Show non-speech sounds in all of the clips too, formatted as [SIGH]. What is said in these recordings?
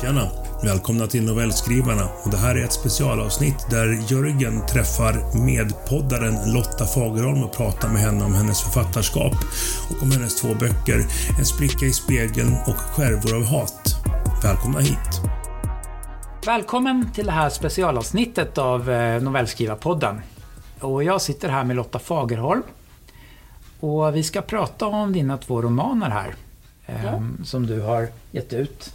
Tjena! Välkomna till Novellskrivarna och det här är ett specialavsnitt där Jörgen träffar medpoddaren Lotta Fagerholm och pratar med henne om hennes författarskap och om hennes två böcker En spricka i spegeln och Skärvor av hat. Välkomna hit! Välkommen till det här specialavsnittet av eh, Novellskrivarpodden. Och jag sitter här med Lotta Fagerholm. Och vi ska prata om dina två romaner här. eh, Som du har gett ut.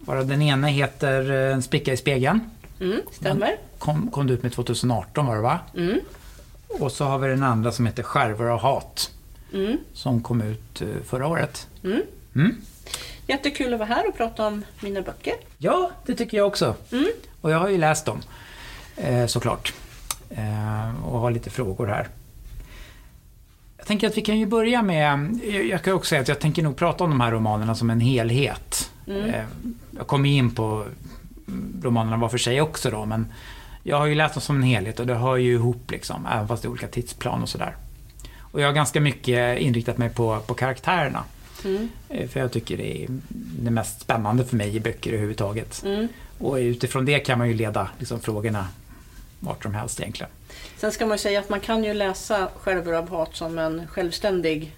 Varav den ena heter eh, En spricka i spegeln. Mm, stämmer. Kom, kom du ut med 2018 var det va? Mm, Och så har vi den andra som heter Skärvor av hat. mm, Som kom ut eh, förra året. mm. Mm. Jättekul att vara här och prata om mina böcker. Ja, det tycker jag också. Mm. Och jag har ju läst dem, eh, såklart. Och har lite frågor här. Jag tänker att vi kan ju börja med, jag- jag kan också säga att jag tänker nog prata om de här romanerna som en helhet. Mm. Eh, jag kommer in på romanerna var för sig också då, men jag har ju läst dem som en helhet och det hör ju ihop liksom, även fast det är olika tidsplan och sådär. Och jag har ganska mycket inriktat mig på, på karaktärerna. Mm, Eh, För jag tycker det är det mest spännande för mig i böcker överhuvudtaget. mm. Och utifrån det kan man ju leda liksom, frågorna vart som helst egentligen. Sen ska man säga att man kan ju läsa Skärvor av hat som en självständig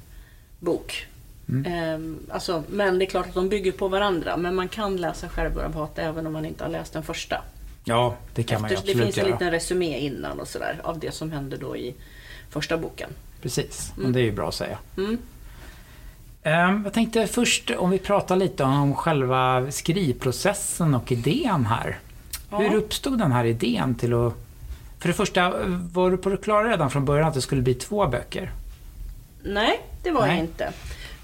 bok. Mm. Ehm, alltså, men det är klart att de bygger på varandra. Men man kan läsa Skärvor av hat även om man inte har läst den första. Ja, det kan man ju Efter, det absolut finns en göra. liten resumé innan och sådär av det som hände då i första boken. Precis, Mm. och det är ju bra att säga. Mm. Ehm, Jag tänkte först om vi pratar lite om själva skrivprocessen och idén här. Ja. Hur uppstod den här idén till att... För det första, var du på det klara redan från början att det skulle bli två böcker? Nej, det var Nej. jag inte.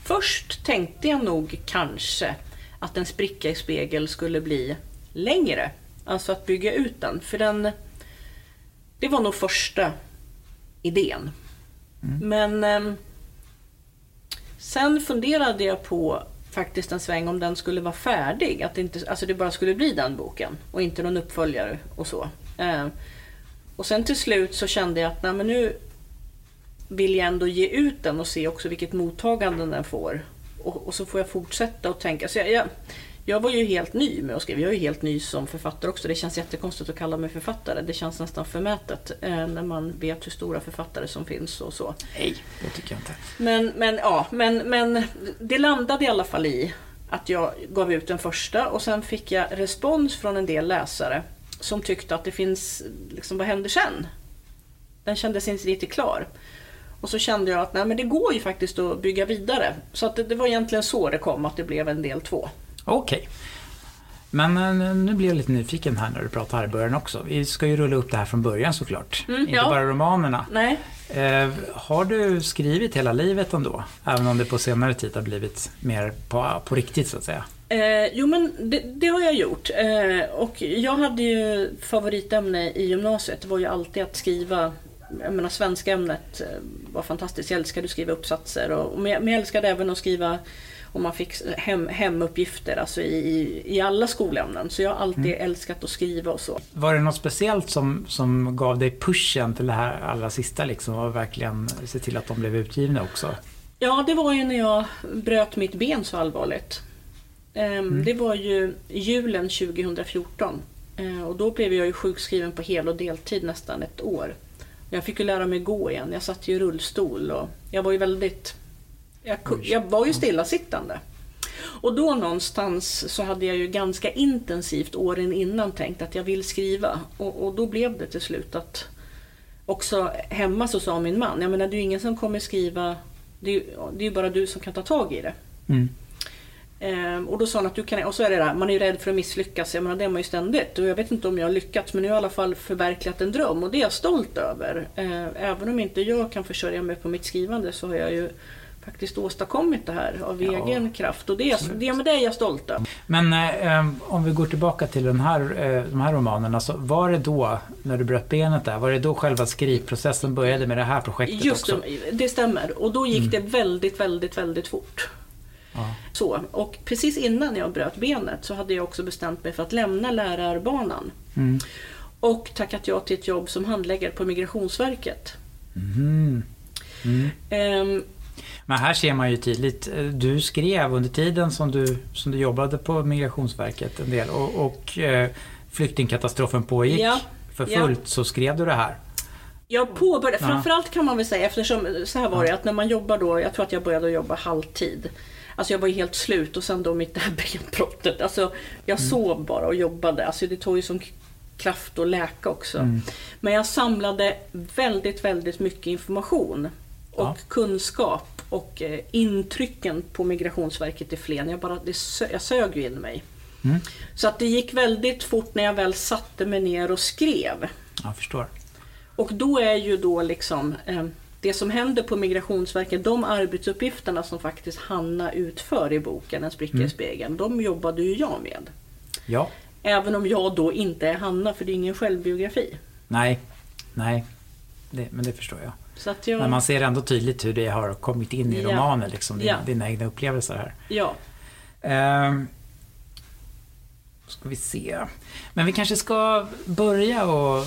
Först tänkte jag nog kanske att en spricka i spegel skulle bli längre. Alltså att bygga ut den. För den... Det var nog första idén. Men ehm, sen funderade jag på faktiskt en sväng om den skulle vara färdig. Att det, inte, alltså det bara skulle bli den boken och inte någon uppföljare och så. Ehm, och sen till slut så kände jag att nej, men nu vill jag ändå ge ut den och se också vilket mottagande den får. Och, och så får jag fortsätta och tänka. Så jag, jag, jag var ju helt ny med att skriva. Jag är ju helt ny som författare också. Det känns jättekonstigt att kalla mig författare. Det känns nästan förmätet eh, när man vet hur stora författare som finns och så. Nej, det tycker jag inte. Men, men, ja, men, men det landade i alla fall i att jag gav ut den första och sen fick jag respons från en del läsare som tyckte att det finns, liksom, vad händer sen? Den kändes inte riktigt klar. Och så kände jag att nej, men det går ju faktiskt att bygga vidare. Så att det, det var egentligen så det kom, att det blev en del två. Okej. Men eh, nu blir jag lite nyfiken här när du pratar här i början också. Vi ska ju rulla upp det här från början såklart. Mm, Inte ja. bara romanerna. Nej, Eh, har du skrivit hela livet ändå? Även om det på senare tid har blivit mer på, på riktigt så att säga. Eh, jo men det, det har jag gjort. Eh, och jag hade ju favoritämne i gymnasiet. Det var ju alltid att skriva. Jag menar svenska ämnet eh, var fantastiskt. Jag älskade att skriva uppsatser. Och, men, jag, älskade även att skriva om man fick hem, hemuppgifter alltså i, i, alla skolämnen. Så jag har alltid älskat att skriva och så. Var det något speciellt som, som gav dig pushen till det här allra sista liksom och verkligen se till att de blev utgivna också? Ja, det var ju när jag bröt mitt ben så allvarligt. Ehm, Det var ju julen 2014. Eh, Och då blev jag ju sjukskriven på hel och deltid nästan ett år. Jag fick ju lära mig gå igen. Jag satt ju i rullstol och jag var ju väldigt... Jag, jag var ju stillasittande. Och då någonstans så hade jag ju ganska intensivt åren innan tänkt att jag vill skriva. Och, och då blev det till slut att också hemma så sa min man, jag menar det är ju ingen som kommer skriva, det är ju, det är ju bara du som kan ta tag i det. Mm. Ehm, och då sa han att du kan, och så är det där, man är ju rädd för att misslyckas, jag menar det är man ju ständigt. Och jag vet inte om jag har lyckats men nu har jag i alla fall förverkligat en dröm och det är jag stolt över. Ehm, även om inte jag kan försörja mig på mitt skrivande så har jag ju faktiskt åstadkommit det här av Ja, egen kraft och det, är- det, men det är jag stolt över. Men eh, om vi går tillbaka till den här, eh, de här romanerna. Så var det då, när du bröt benet där, var det då själva skrivprocessen började med det här projektet Just också? det, det stämmer. Och då gick det väldigt, väldigt, väldigt fort. Ja. Så, och precis innan jag bröt benet så hade jag också bestämt mig för att lämna lärarbanan. Mm. Och tackat ja till ett jobb som handläggare på Migrationsverket. Mhm. Mm. Ehm, Men här ser man ju tydligt, eh, du skrev under tiden som du, som du jobbade på Migrationsverket en del och, och eh, flyktingkatastrofen pågick Ja, för fullt så skrev du det här. Jag påbörjade, Ja. framförallt kan man väl säga eftersom så här var det att när man jobbar då, jag tror att jag började jobba halvtid. Alltså jag var ju helt slut och sen då mitt [LAUGHS] det här benbrottet. Alltså jag sov bara och jobbade. Alltså det tog ju som kraft att läka också. Mm. Men jag samlade väldigt, väldigt mycket information och Ja. kunskap och eh, intrycken på Migrationsverket i Flen. Jag, bara, det jag sög ju in mig. Mm. Så att det gick väldigt fort när jag väl satte mig ner och skrev. Jag förstår. Och då är ju då liksom eh, det som händer på Migrationsverket, de arbetsuppgifterna som faktiskt Hanna utför i boken En spricka Mm. i spegeln, de jobbade ju jag med. Ja. Även om jag då inte är Hanna, för det är ingen självbiografi. Nej. Nej. Det, men det förstår jag. Jag, Men man ser ändå tydligt hur det har kommit in i Ja. romanen, liksom, dina, Ja. dina egna upplevelser här. ja, Ehm, ska vi se. Men vi kanske ska börja och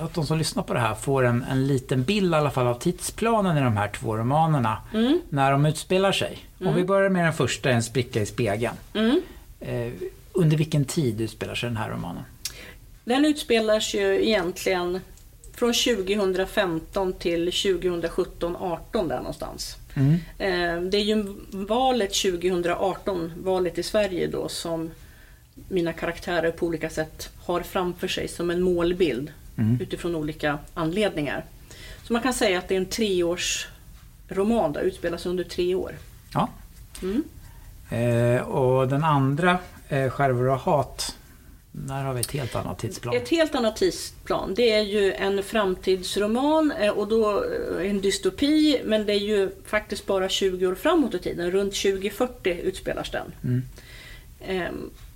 att de som lyssnar på det här får en, en liten bild i alla fall av tidsplanen i de här två romanerna. mm, När de utspelar sig. Om Mm. vi börjar med den första, En spricka i spegeln. mm. Eh, under vilken tid utspelar sig den här romanen? Den utspelas ju egentligen från 2015 till 2017-18 där någonstans. Mm. Eh, Det är ju valet 2018, valet i Sverige då, som mina karaktärer på olika sätt har framför sig som en målbild Mm. utifrån olika anledningar. Så man kan säga att det är en treårsroman, där utspelas under tre år. Ja. Mm. Eh, och den andra, eh, Skärvor och hat. Där har vi ett helt annat tidsplan. Ett helt annat tidsplan. Det är ju en framtidsroman eh, och då eh, en dystopi, men det är ju faktiskt bara 20 år framåt i tiden. Runt 2040 utspelas den. Mm.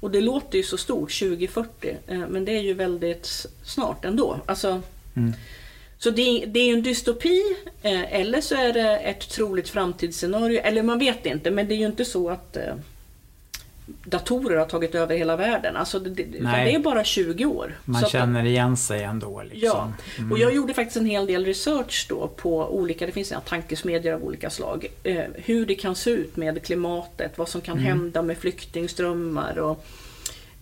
Och det låter ju så stort, 2040, eh, men det är ju väldigt snart ändå. Alltså, Mm. Så det, det är ju en dystopi, eh, eller så är det ett troligt framtidsscenario, eller man vet inte, men det är ju inte så att eh, datorer har tagit över hela världen. Alltså det, det, är bara 20 år. Man Så att- känner igen sig ändå. Liksom. Ja, Mm. och jag gjorde faktiskt en hel del research då på olika, det finns tankesmedjor av olika slag, eh, hur det kan se ut med klimatet, vad som kan Mm. hända med flyktingströmmar och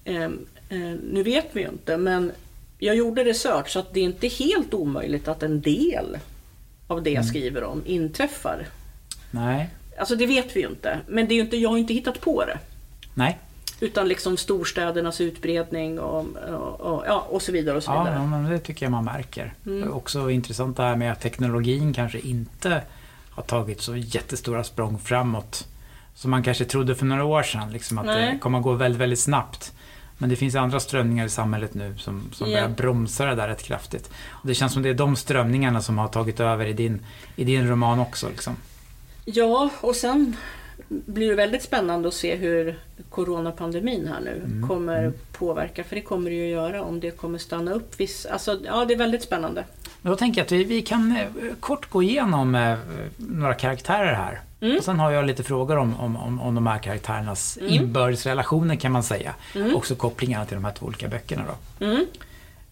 eh, eh, nu vet vi ju inte, men jag gjorde research så att det är inte helt omöjligt att en del av det Mm. jag skriver om inträffar. Nej. Alltså det vet vi ju inte, men det är inte, jag har inte hittat på det. Nej. Utan liksom storstädernas utbredning och, och, och, ja, och så vidare. Och så vidare. ja, men det tycker jag man märker. Mm. Också intressant det här med att teknologin kanske inte har tagit så jättestora språng framåt. Som man kanske trodde för några år sedan. Liksom att Nej. det kommer att gå väldigt, väldigt snabbt. Men det finns andra strömningar i samhället nu som, som Ja. börjar bromsa det där rätt kraftigt. Och det känns som det är de strömningarna som har tagit över i din, i din roman också. Liksom. Ja, och sen blir det väldigt spännande att se hur coronapandemin här nu Mm, kommer mm. påverka. För det kommer det ju göra om det kommer stanna upp viss... Alltså, ja, det är väldigt spännande. Då tänker jag att vi, vi kan eh, kort gå igenom eh, några karaktärer här. Mm. Och sen har jag lite frågor om, om, om, om de här karaktärernas Mm. inbördes relationer kan man säga. Mm. Också kopplingarna till de här två olika böckerna då. Mm.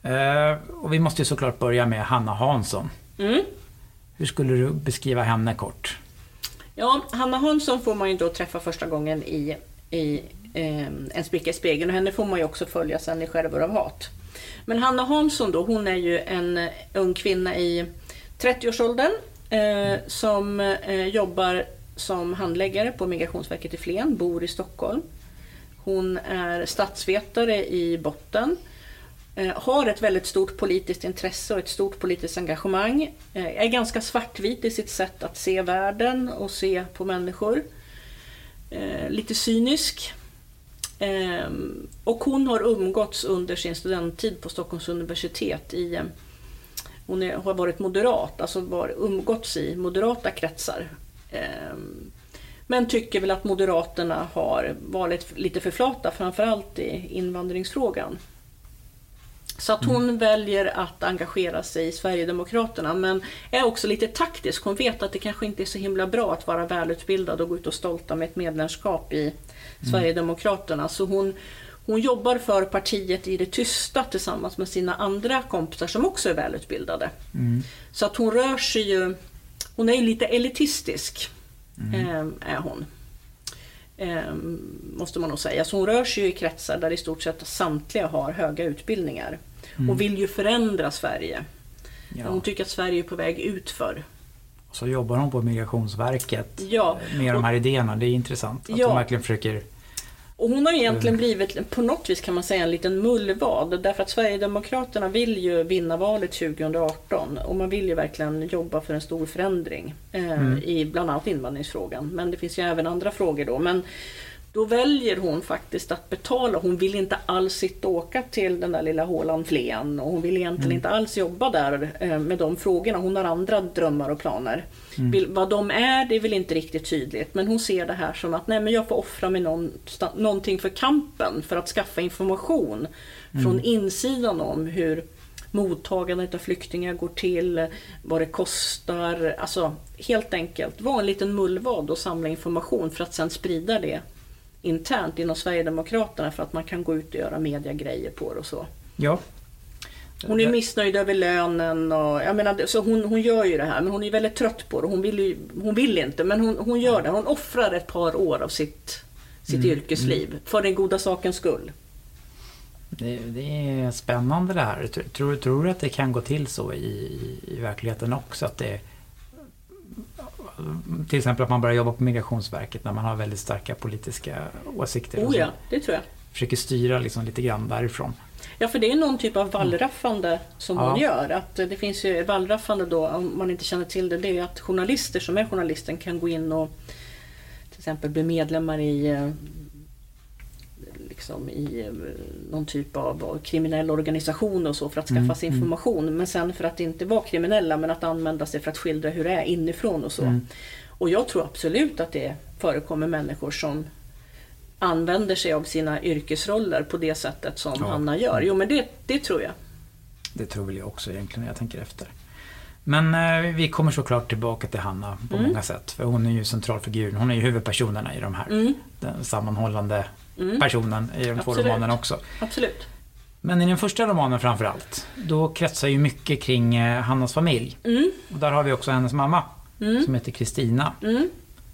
Eh, och vi måste ju såklart börja med Hanna Hansson. Mm. Hur skulle du beskriva henne kort? Ja, Hanna Hansson får man ju då träffa första gången i, i eh, En spricka i spegeln och henne får man ju också följa sen i Skärvor av hat. Men Hanna Hansson då, hon är ju en ung kvinna i 30-årsåldern eh, som eh, jobbar som handläggare på Migrationsverket i Flen, bor i Stockholm. Hon är statsvetare i botten. Eh, har ett väldigt stort politiskt intresse och ett stort politiskt engagemang. Eh, är ganska svartvit i sitt sätt att se världen och se på människor. Eh, lite cynisk. Ehm, och hon har umgåtts under sin studenttid på Stockholms universitet i hon är, har varit moderat, alltså var, umgåtts i moderata kretsar. Ehm, men tycker väl att Moderaterna har varit lite för flata, framförallt i invandringsfrågan. Så att hon väljer att engagera sig i Sverigedemokraterna men är också lite taktisk. Hon vet att det kanske inte är så himla bra att vara välutbildad och gå ut och stolta med ett medlemskap i Sverigedemokraterna. Så hon, hon jobbar för partiet i det tysta tillsammans med sina andra kompisar som också är välutbildade. Mm. Så att hon rör sig ju, hon är ju lite elitistisk. mm. är hon. Måste man nog säga. Så hon rör sig ju i kretsar där i stort sett samtliga har höga utbildningar. Mm. Och vill ju förändra Sverige. Ja. Hon tycker att Sverige är på väg utför. Och så jobbar hon på Migrationsverket ja. med de här idéerna. Det är intressant att ja. hon verkligen försöker och hon har egentligen blivit på något vis kan man säga en liten mullvad därför att Sverigedemokraterna vill ju vinna valet 2018 och man vill ju verkligen jobba för en stor förändring eh, mm. i bland annat invandringsfrågan. Men det finns ju även andra frågor då. Men då väljer hon faktiskt att betala. Hon vill inte alls sitta och åka till den där lilla hålan Flen och hon vill egentligen mm. inte alls jobba där eh, med de frågorna. Hon har andra drömmar och planer. Mm. Vill, vad de är, det är väl inte riktigt tydligt. Men hon ser det här som att nej, men jag får offra mig någon, någonting för kampen för att skaffa information mm. från insidan om hur mottagandet av flyktingar går till, vad det kostar. Alltså helt enkelt vara en liten mullvad och samla information för att sen sprida det internt inom Sverigedemokraterna för att man kan gå ut och göra mediagrejer på det och så. Ja. Hon är missnöjd över lönen och jag menar, så hon, hon gör ju det här men hon är väldigt trött på det. Hon vill, ju, hon vill inte men hon, hon gör det. Hon offrar ett par år av sitt, sitt mm, yrkesliv mm. för den goda sakens skull. Det, det, är spännande det här. Tror, tror du att det kan gå till så i, i verkligheten också? Att det till exempel att man börjar jobba på Migrationsverket när man har väldigt starka politiska åsikter. Oh ja, det tror jag. Försöker styra liksom lite grann därifrån. Ja, för det är någon typ av wallraffande som ja. hon gör. Att det finns ju wallraffande då, om man inte känner till det, det är att journalister som är journalisten kan gå in och till exempel bli medlemmar i eh, liksom i eh, någon typ av kriminell organisation och så för att skaffa mm, sig mm. information. Mm. Men sen för att inte vara kriminella men att använda sig för att skildra hur det är inifrån och så. Mm. Och jag tror absolut att det förekommer människor som använder sig av sina yrkesroller på det sättet som ja. Hanna gör. Jo men det, det tror jag. Det tror väl jag också egentligen när jag tänker efter. Men eh, vi kommer såklart tillbaka till Hanna på mm. många sätt. För hon är ju centralfiguren, hon är ju huvudpersonerna i de här. Mm. Den sammanhållande mm. personen i de Absolut. två romanerna också. Absolut. Men i den första romanen framförallt, då kretsar ju mycket kring eh, Hannas familj. Mm. Och där har vi också hennes mamma, mm. som heter Kristina. Mm.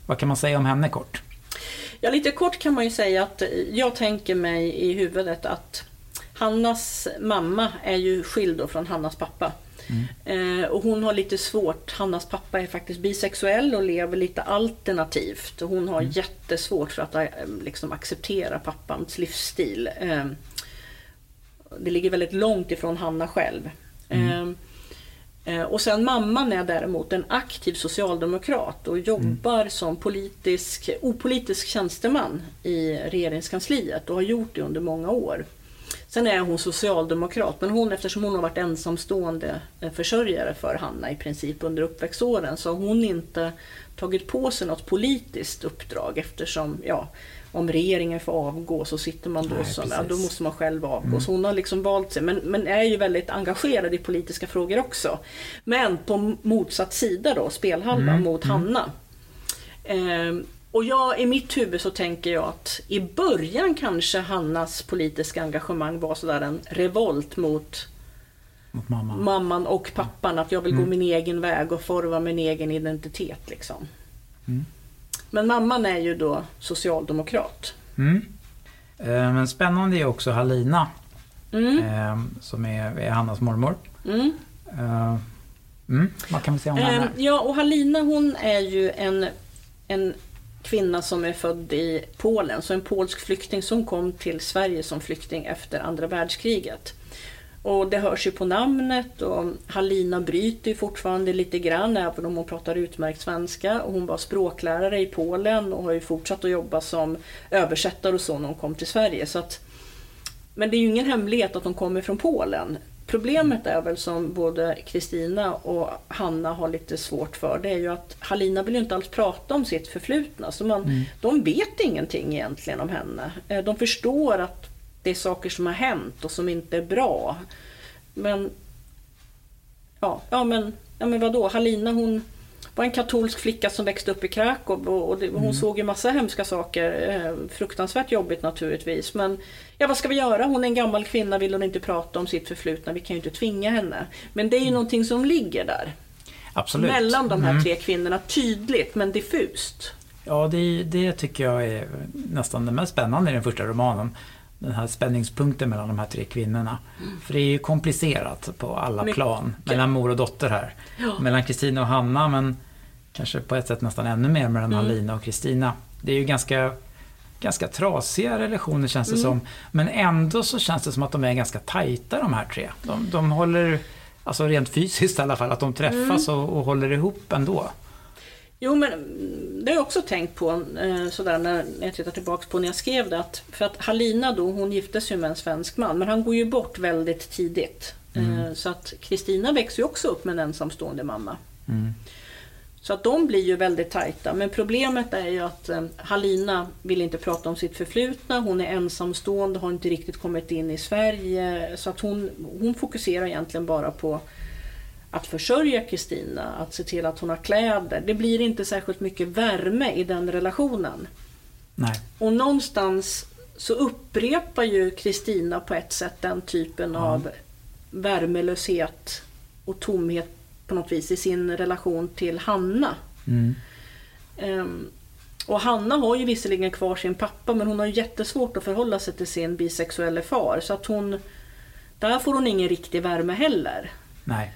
Vad kan man säga om henne kort? Ja, lite kort kan man ju säga att jag tänker mig i huvudet att Hannas mamma är ju skild från Hannas pappa. Mm. Eh, och hon har lite svårt, Hannas pappa är faktiskt bisexuell och lever lite alternativt. Och hon har mm. jättesvårt för att eh, liksom, acceptera pappans livsstil. Eh, det ligger väldigt långt ifrån Hanna själv. Mm. Eh, och sen mamman är däremot en aktiv socialdemokrat och jobbar mm. som politisk, opolitisk tjänsteman i regeringskansliet och har gjort det under många år. Sen är hon socialdemokrat, men hon, eftersom hon har varit ensamstående eh, försörjare för Hanna i princip under uppväxtåren så har hon inte tagit på sig något politiskt uppdrag eftersom, ja, om regeringen får avgå så sitter man då Nej, som, ja, då måste man själv avgå. Mm. Så hon har liksom valt sig, men, men är ju väldigt engagerad i politiska frågor också. Men på motsatt sida då, spelhalva mm. mot mm. Hanna. Eh, och jag, i mitt huvud så tänker jag att i början kanske Hannas politiska engagemang var sådär en revolt mot, mot mamma. mamman och pappan. Att jag vill mm. gå min egen väg och forma min egen identitet. Liksom. Mm. Men mamman är ju då socialdemokrat. Mm. Eh, men spännande är också Halina. Mm. Eh, som är, är Hannas mormor. Mm. Eh, mm. Vad kan vi säga om henne? Ja, och Halina hon är ju en, en kvinna som är född i Polen, så en polsk flykting som kom till Sverige som flykting efter andra världskriget. Och det hörs ju på namnet och Halina bryter fortfarande lite grann även om hon pratar utmärkt svenska. Och hon var språklärare i Polen och har ju fortsatt att jobba som översättare och så när hon kom till Sverige. Så att, men det är ju ingen hemlighet att hon kommer från Polen. Problemet är väl som både Kristina och Hanna har lite svårt för, det är ju att Halina vill ju inte alls prata om sitt förflutna. Så man, mm. De vet ingenting egentligen om henne. Eh, de förstår att det är saker som har hänt och som inte är bra. Men... Ja, ja men, ja, men vadå, Halina hon var en katolsk flicka som växte upp i Krakow och, och det, hon mm. såg ju massa hemska saker. Eh, fruktansvärt jobbigt naturligtvis. Men ja, vad ska vi göra? Hon är en gammal kvinna, vill hon inte prata om sitt förflutna. Vi kan ju inte tvinga henne. Men det är ju mm. någonting som ligger där. Absolut. mellan de här Mm. tre kvinnorna. Tydligt men diffust. Ja, det, det tycker jag är nästan det mest spännande i den första romanen. Den här spänningspunkten mellan de här tre kvinnorna. För det är ju komplicerat på alla Mycket. plan. Mellan mor och dotter här. Ja. Mellan Kristina och Hanna, men kanske på ett sätt nästan ännu mer mellan Mm. Halina och Kristina. Det är ju ganska, ganska trasiga relationer känns det Mm. som. Men ändå så känns det som att de är ganska tajta de här tre. De, de håller, alltså rent fysiskt i alla fall, att de träffas Mm. och, och håller ihop ändå. Jo, men mm, det har jag också tänkt på eh, sådär när jag tittar tillbaks på när jag skrev det. Att, för att Halina då, hon gifte sig med en svensk man, men han går ju bort väldigt tidigt. Eh, så att Kristina växer ju också upp med en ensamstående mamma. Mm. Så att de blir ju väldigt tajta. Men problemet är ju att eh, Halina vill inte prata om sitt förflutna. Hon är ensamstående, har inte riktigt kommit in i Sverige. Så att hon, hon fokuserar egentligen bara på att försörja Kristina, att se till att hon har kläder. Det blir inte särskilt mycket värme i den relationen. Nej. Och någonstans så upprepar ju Kristina på ett sätt den typen Ja. av värmelöshet och tomhet på något vis i sin relation till Hanna. Mm. Ehm, och Hanna har ju visserligen kvar sin pappa men hon har ju jättesvårt att förhålla sig till sin bisexuelle far. Så att hon, där får hon ingen riktig värme heller. Nej.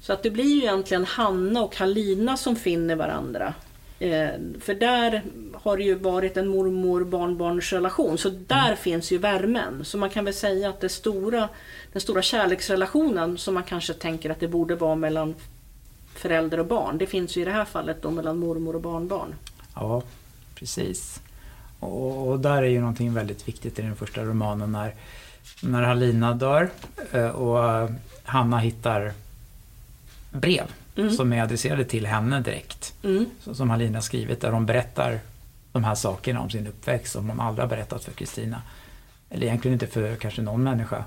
Så att det blir ju egentligen Hanna och Halina som finner varandra. Eh, för där har det ju varit en mormor-barnbarnsrelation, så där finns ju värmen. Så man kan väl säga att det stora, den stora kärleksrelationen som man kanske tänker att det borde vara mellan förälder och barn, det finns ju i det här fallet då mellan mormor och barnbarn. Ja, precis. Och, och där är ju någonting väldigt viktigt i den första romanen när, när Halina dör eh, och Hanna hittar brev Mm. som är adresserade till henne direkt. Mm. Som Halina skrivit där hon berättar de här sakerna om sin uppväxt som hon aldrig har berättat för Kristina. Eller egentligen inte för kanske någon människa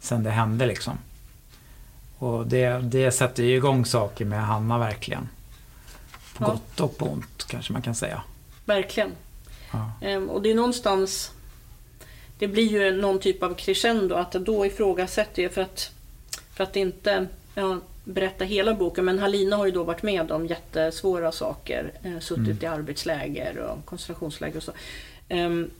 sen det hände liksom. Och det, det sätter ju igång saker med Hanna verkligen. På Ja. gott och på ont kanske man kan säga. Verkligen. Ja. Ehm, Och det är någonstans... Det blir ju någon typ av crescendo att då ifrågasätter jag för att, för att inte ja, berätta hela boken. Men Halina har ju då varit med om jättesvåra saker. Eh, suttit Mm. i arbetsläger och koncentrationsläger och så. Ehm,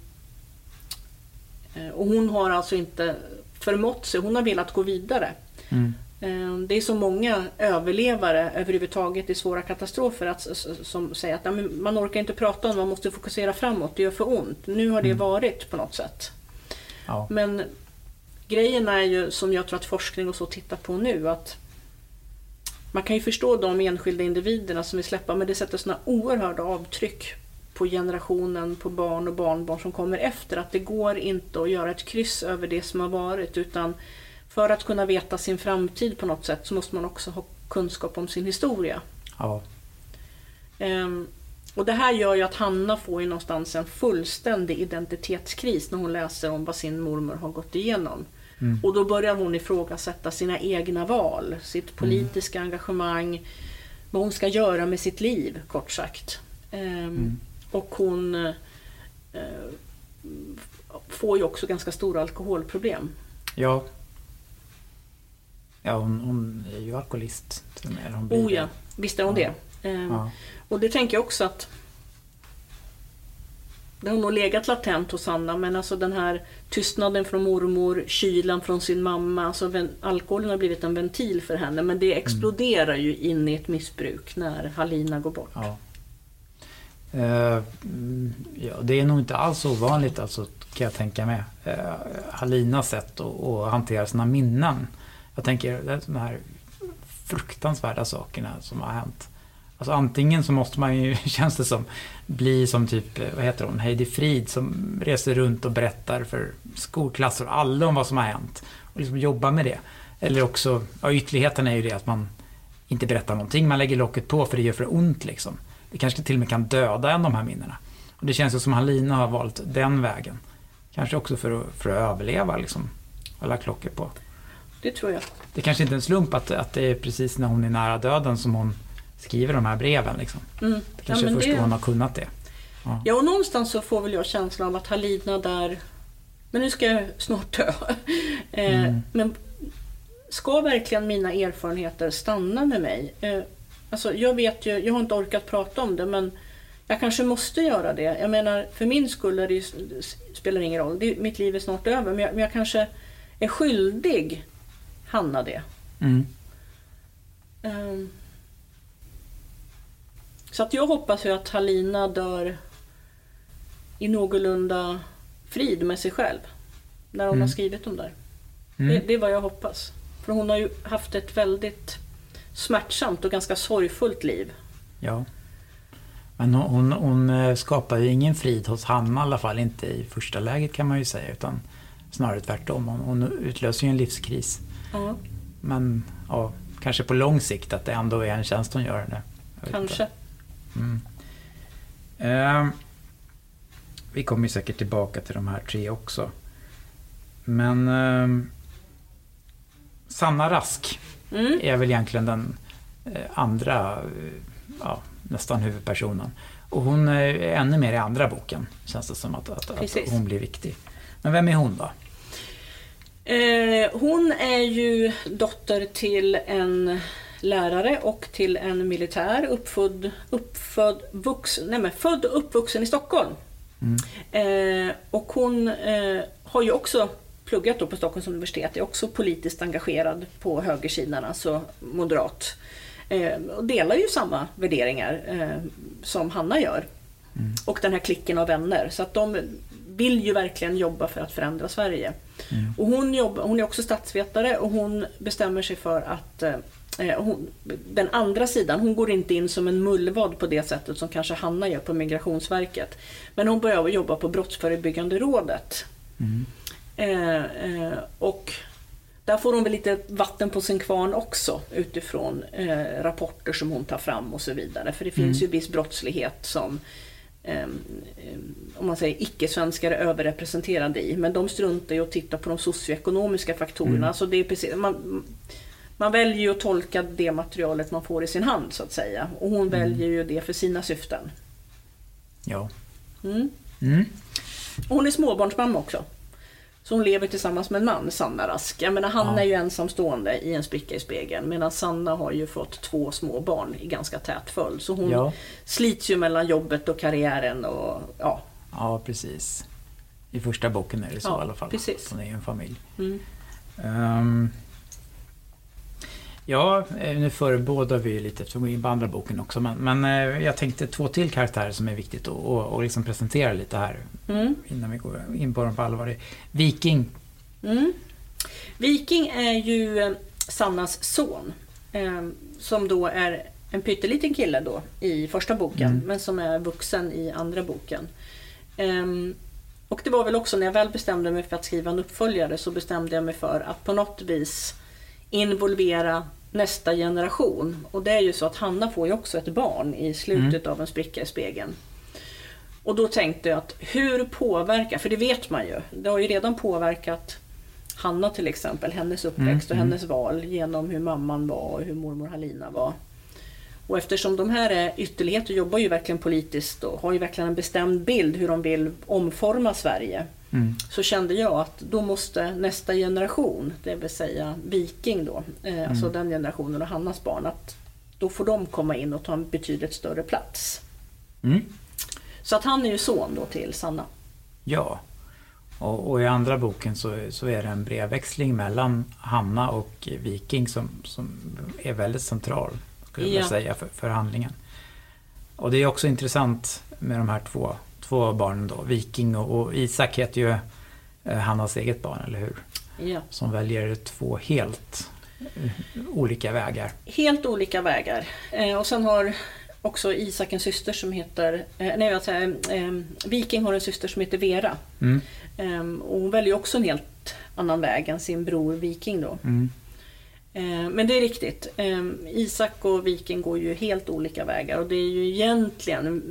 eh, och hon har alltså inte förmått sig. Hon har velat gå vidare. Mm. Eh, Det är så många överlevare överhuvudtaget i svåra katastrofer att, som säger att "Ja, men man orkar inte prata om man måste fokusera framåt, det gör för ont. Nu har det Mm. varit på något sätt. Ja. Men grejen är ju, som jag tror att forskning och så tittar på nu, att man kan ju förstå de enskilda individerna som vill släppa, men det sätter såna oerhörda avtryck på generationen, på barn och barnbarn som kommer efter. Att det går inte att göra ett kryss över det som har varit, utan för att kunna veta sin framtid på något sätt så måste man också ha kunskap om sin historia. Ja. Ehm, och det här gör ju att Hanna får ju någonstans en fullständig identitetskris när hon läser om vad sin mormor har gått igenom. Mm. Och då börjar hon ifrågasätta sina egna val, sitt politiska engagemang, vad hon ska göra med sitt liv, kort sagt. Ehm, Och hon eh, får ju också ganska stora alkoholproblem. Ja. Ja, hon, hon är ju alkoholist till och med. eller Hon blir Oh ja, visst är hon Ja. det. Ehm, Ja. Och det tänker jag också att det har nog legat latent hos Anna, men alltså den här tystnaden från mormor, kylan från sin mamma, alltså alkoholen har blivit en ventil för henne, men det exploderar ju in i ett missbruk när Halina går bort. Ja. Eh, ja, det är nog inte alls ovanligt alltså, kan jag tänka mig. Uh, Halinas sätt att, att hantera sina minnen. Jag tänker det är de här fruktansvärda sakerna som har hänt. Alltså antingen så måste man ju, [LAUGHS] känns det som, bli som typ, eh, vad heter hon, Heidi Frid som reser runt och berättar för skolklasser och alla om vad som har hänt. Och liksom jobba med det. Eller också, ja ytterligheten är ju det att man inte berättar någonting, man lägger locket på för det gör för ont liksom. Det kanske till och med kan döda en de här minnena. Och det känns ju som Halina har valt den vägen. Kanske också för att, för att överleva liksom. Lagt locket på. Det tror jag. Det kanske inte är en slump att, att det är precis när hon är nära döden som hon skriver de här breven liksom. Mm. Det kanske ja, först det... då hon har kunnat det. ja, och någonstans så får väl jag känslan av att Halina där, men nu ska jag snart dö. [LAUGHS] Eh, Mm. Men ska verkligen mina erfarenheter stanna med mig? Eh, Alltså, jag vet ju, jag har inte orkat prata om det men jag kanske måste göra det. Jag menar, för min skull är det ju, spelar det ingen roll. Det, mitt liv är snart över. Men jag, men jag kanske är skyldig Hanna det. Mm. Ehm. Så att jag hoppas ju att Halina dör i någorlunda frid med sig själv. När hon Mm. har skrivit dem där. Det, Mm. det är vad jag hoppas. För hon har ju haft ett väldigt smärtsamt och ganska sorgfullt liv. Ja. Men hon, hon, hon eh, skapar ju ingen frid hos Hanna i alla fall, inte i första läget kan man ju säga. Utan snarare tvärtom. Hon, hon utlöser ju en livskris. Ja, Men ja, kanske på lång sikt att det ändå är en tjänst hon gör det. Vet kanske. inte. Mm. Ehm, vi kommer ju säkert tillbaka till de här tre också. Men ehm, Sanna Rask Mm. är väl egentligen den eh, andra, eh, ja, nästan huvudpersonen. Och hon är ännu mer i andra boken, känns det som att, att, att hon blir viktig. Men vem är hon då? Eh, hon är ju dotter till en lärare och till en militär uppfödd, uppfödd vuxen, nej men född och uppvuxen i Stockholm. Mm. Eh, och hon eh, har ju också pluggat då på Stockholms universitet, är också politiskt engagerad på högersidan, alltså moderat. Eh, och delar ju samma värderingar eh, som Hanna gör. Mm. Och den här klicken av vänner. Så att de vill ju verkligen jobba för att förändra Sverige. Mm. Och hon, jobbar, hon är också statsvetare och hon bestämmer sig för att eh, hon, den andra sidan, hon går inte in som en mullvad på det sättet som kanske Hanna gör på Migrationsverket. Men hon börjar jobba på Brottsförebyggande rådet. Mm. Eh, eh, och där får hon väl lite vatten på sin kvarn också utifrån eh, rapporter som hon tar fram och så vidare. För det finns Mm. ju viss brottslighet som eh, eh, om man säger icke-svenskar är överrepresenterade i. Men de struntar ju att titta på de socioekonomiska faktorerna. Mm. Så det är precis, man, man väljer ju att tolka det materialet man får i sin hand så att säga. Och hon Mm. väljer ju det för sina syften. Ja. Mm. Mm. Och hon är småbarnsmamma också. Så hon lever tillsammans med en man, Sanna Rask. Jag menar, han Ja. är ju ensamstående i en spricka i spegeln medan Sanna har ju fått två små barn i ganska tät följd. Så hon ja. slits ju mellan jobbet och karriären och ja. Ja, precis. I första boken är det så Ja, i alla fall. precis. Hon är ju en familj. Mm. Ehm, ja, eh, nu förebådar vi lite eftersom vi går in på andra boken också. Men, men eh, jag tänkte två till karaktärer som är viktigt att och, och liksom presentera lite här Mm. innan vi går in på dem på allvar. Viking. Mm. Viking är ju eh, Sannas son. Eh, som då är en pytteliten kille då i första boken Mm. men som är vuxen i andra boken. Ehm, och det var väl också när jag väl bestämde mig för att skriva en uppföljare så bestämde jag mig för att på något vis involvera nästa generation. Och det är ju så att Hanna får ju också ett barn i slutet av en spricka i spegeln. Och då tänkte jag att hur påverkar, för det vet man ju, det har ju redan påverkat Hanna till exempel, hennes uppväxt och Mm, mm. hennes val genom hur mamman var och hur mormor Halina var. Och eftersom de här är ytterligheter jobbar ju verkligen politiskt och har ju verkligen en bestämd bild hur de vill omforma Sverige. Mm. Så kände jag att då måste nästa generation, det vill säga Viking då, eh, alltså den generationen och Hannas barn, att då får de komma in och ta en betydligt större plats. Mm. Så att han är ju son då till Sanna. Ja. Och, och i andra boken så, så är det en brevväxling mellan Hanna och Viking som, som är väldigt central, skulle jag Ja. säga, för, för handlingen. Och det är också intressant med de här två, två barnen då, Viking och, och Isak heter ju eh, Hannas eget barn, eller hur? Ja. Som väljer två helt olika vägar. Helt olika vägar. Eh, och sen har också Isak en syster som heter, eh, nej säger, eh, Viking har en syster som heter Vera. Mm. Eh, och hon väljer också en helt annan väg än sin bror Viking då. Mm. Eh, Men det är riktigt. Eh, Isak och Viking går ju helt olika vägar och det är ju egentligen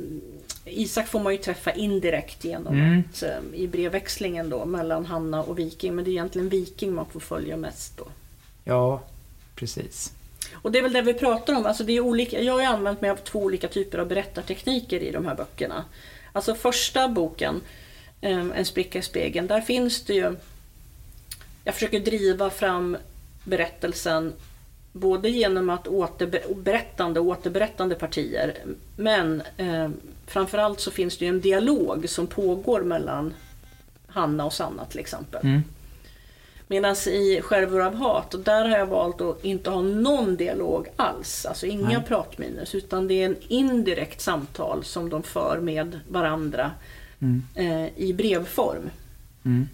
Isak får man ju träffa indirekt genom Mm. att, eh, i brevväxlingen då mellan Hanna och Viking. Men det är egentligen Viking man får följa mest då. Ja, precis. Och det är väl det vi pratar om. Alltså det är olika, jag har använt mig av två olika typer av berättartekniker i de här böckerna. Alltså första boken, eh, En spricka i spegeln, där finns det ju... Jag försöker driva fram berättelsen både genom att återbe- berättande och återberättande partier. Men eh, framförallt så finns det ju en dialog som pågår mellan Hanna och Sanna till exempel. Mm. Medan i Skärvor av hat, där har jag valt att inte ha någon dialog alls. Alltså inga Nej. pratminus. Utan det är en indirekt samtal som de för med varandra Mm. eh, i brevform. Mm.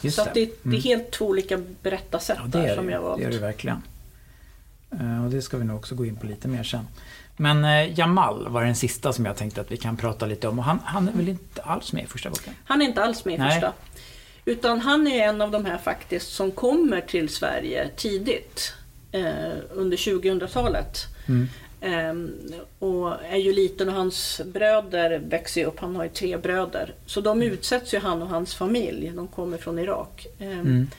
Just Så att det, det är Mm. helt två olika berättarsätt Ja, det där är som det, jag valt. det är det verkligen. Eh, Och det ska vi nog också gå in på lite mer sen. Men eh, Jamal var den sista som jag tänkte att vi kan prata lite om. Och han, han är väl inte alls med i första boken? Han är inte alls med i Nej. första. Utan han är en av de här faktiskt som kommer till Sverige tidigt. Eh, under 2000-talet. Mm. Ehm, och är ju liten och hans bröder växer ju upp. Han har ju tre bröder. Så de utsätts ju han och hans familj. De kommer från Irak. Ehm, Mm.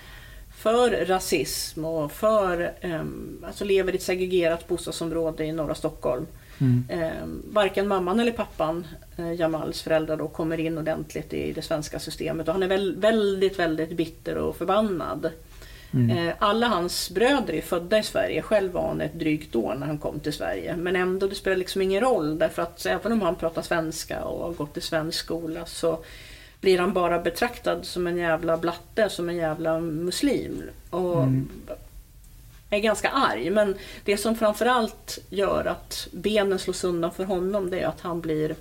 För rasism och för, ehm, alltså lever i ett segregerat bostadsområde i norra Stockholm. Mm. Eh, varken mamman eller pappan, eh, Jamals föräldrar, då, kommer in ordentligt i det svenska systemet. Och han är väl, väldigt, väldigt bitter och förbannad. Mm. Eh, alla hans bröder är födda i Sverige. Själv var han ett drygt år när han kom till Sverige. Men ändå, det spelar liksom ingen roll. Därför att även om han pratar svenska och har gått i svensk skola så blir han bara betraktad som en jävla blatte, som en jävla muslim. Och Mm. är ganska arg. Men det som framförallt gör att benen slås undan för honom det är att han blir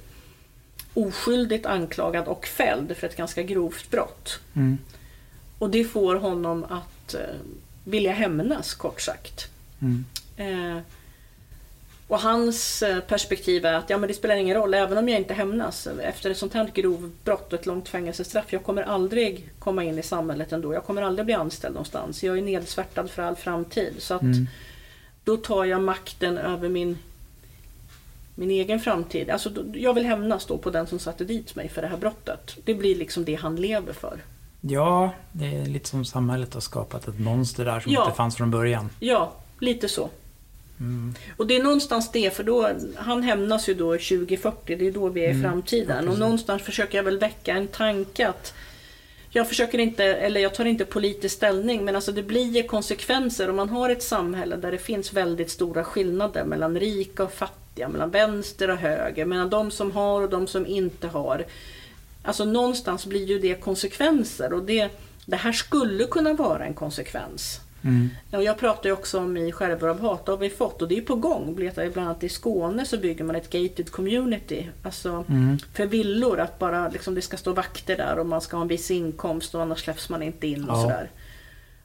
oskyldigt anklagad och fälld för ett ganska grovt brott. Mm. Och det får honom att eh, vilja hämnas kort sagt. Mm. Eh, och hans eh, perspektiv är att ja, men det spelar ingen roll, även om jag inte hämnas efter ett sånt här grovbrott och ett långt fängelsestraff. Jag kommer aldrig komma in i samhället ändå. Jag kommer aldrig bli anställd någonstans. Jag är nedsvärtad för all framtid. Så att Mm. då tar jag makten över min, min egen framtid. Alltså, jag vill hämnas då på den som satte dit mig för det här brottet. Det blir liksom det han lever för. Ja, det är lite som samhället har skapat ett monster där som Ja. inte fanns från början. Ja, lite så. Mm. Och det är någonstans det, för då, han hämnas ju då 2040, det är då vi är i Mm, framtiden. ja, och någonstans försöker jag väl väcka en tanke att jag försöker inte, eller jag tar inte politisk ställning, men alltså det blir ju konsekvenser om man har ett samhälle där det finns väldigt stora skillnader mellan rika och fattiga, mellan vänster och höger, mellan de som har och de som inte har. Alltså någonstans blir ju det konsekvenser och det, det här skulle kunna vara en konsekvens. Mm. Och jag pratar ju också om i Skärvor av hat, har vi fått och det är på gång. Bland annat i Skåne så bygger man ett gated community. Alltså Mm. för villor, att bara liksom, det ska stå vakter där och man ska ha en viss inkomst och annars släpps man inte in och Ja. sådär.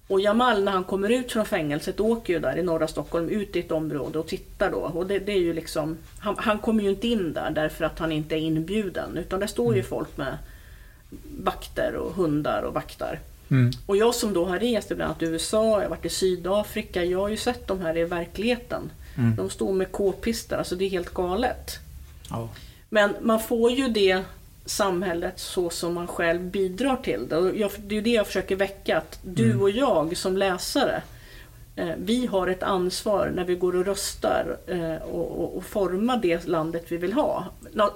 Och Jamal när han kommer ut från fängelset åker ju där i norra Stockholm ut i ett område och tittar då. Och det, det är ju liksom, han, han kommer ju inte in där därför att han inte är inbjuden. Utan där står ju folk med vakter och hundar och vaktar. Mm. Och jag som då har rest bland annat i USA, jag har varit i Sydafrika, jag har ju sett de här i verkligheten. Mm. De står med k-pistar, alltså det är helt galet. Ja. Men man får ju det samhället så som man själv bidrar till det. Och jag, det är ju det jag försöker väcka, att du Mm. och jag som läsare, eh, vi har ett ansvar när vi går och röstar eh, och, och, och formar det landet vi vill ha.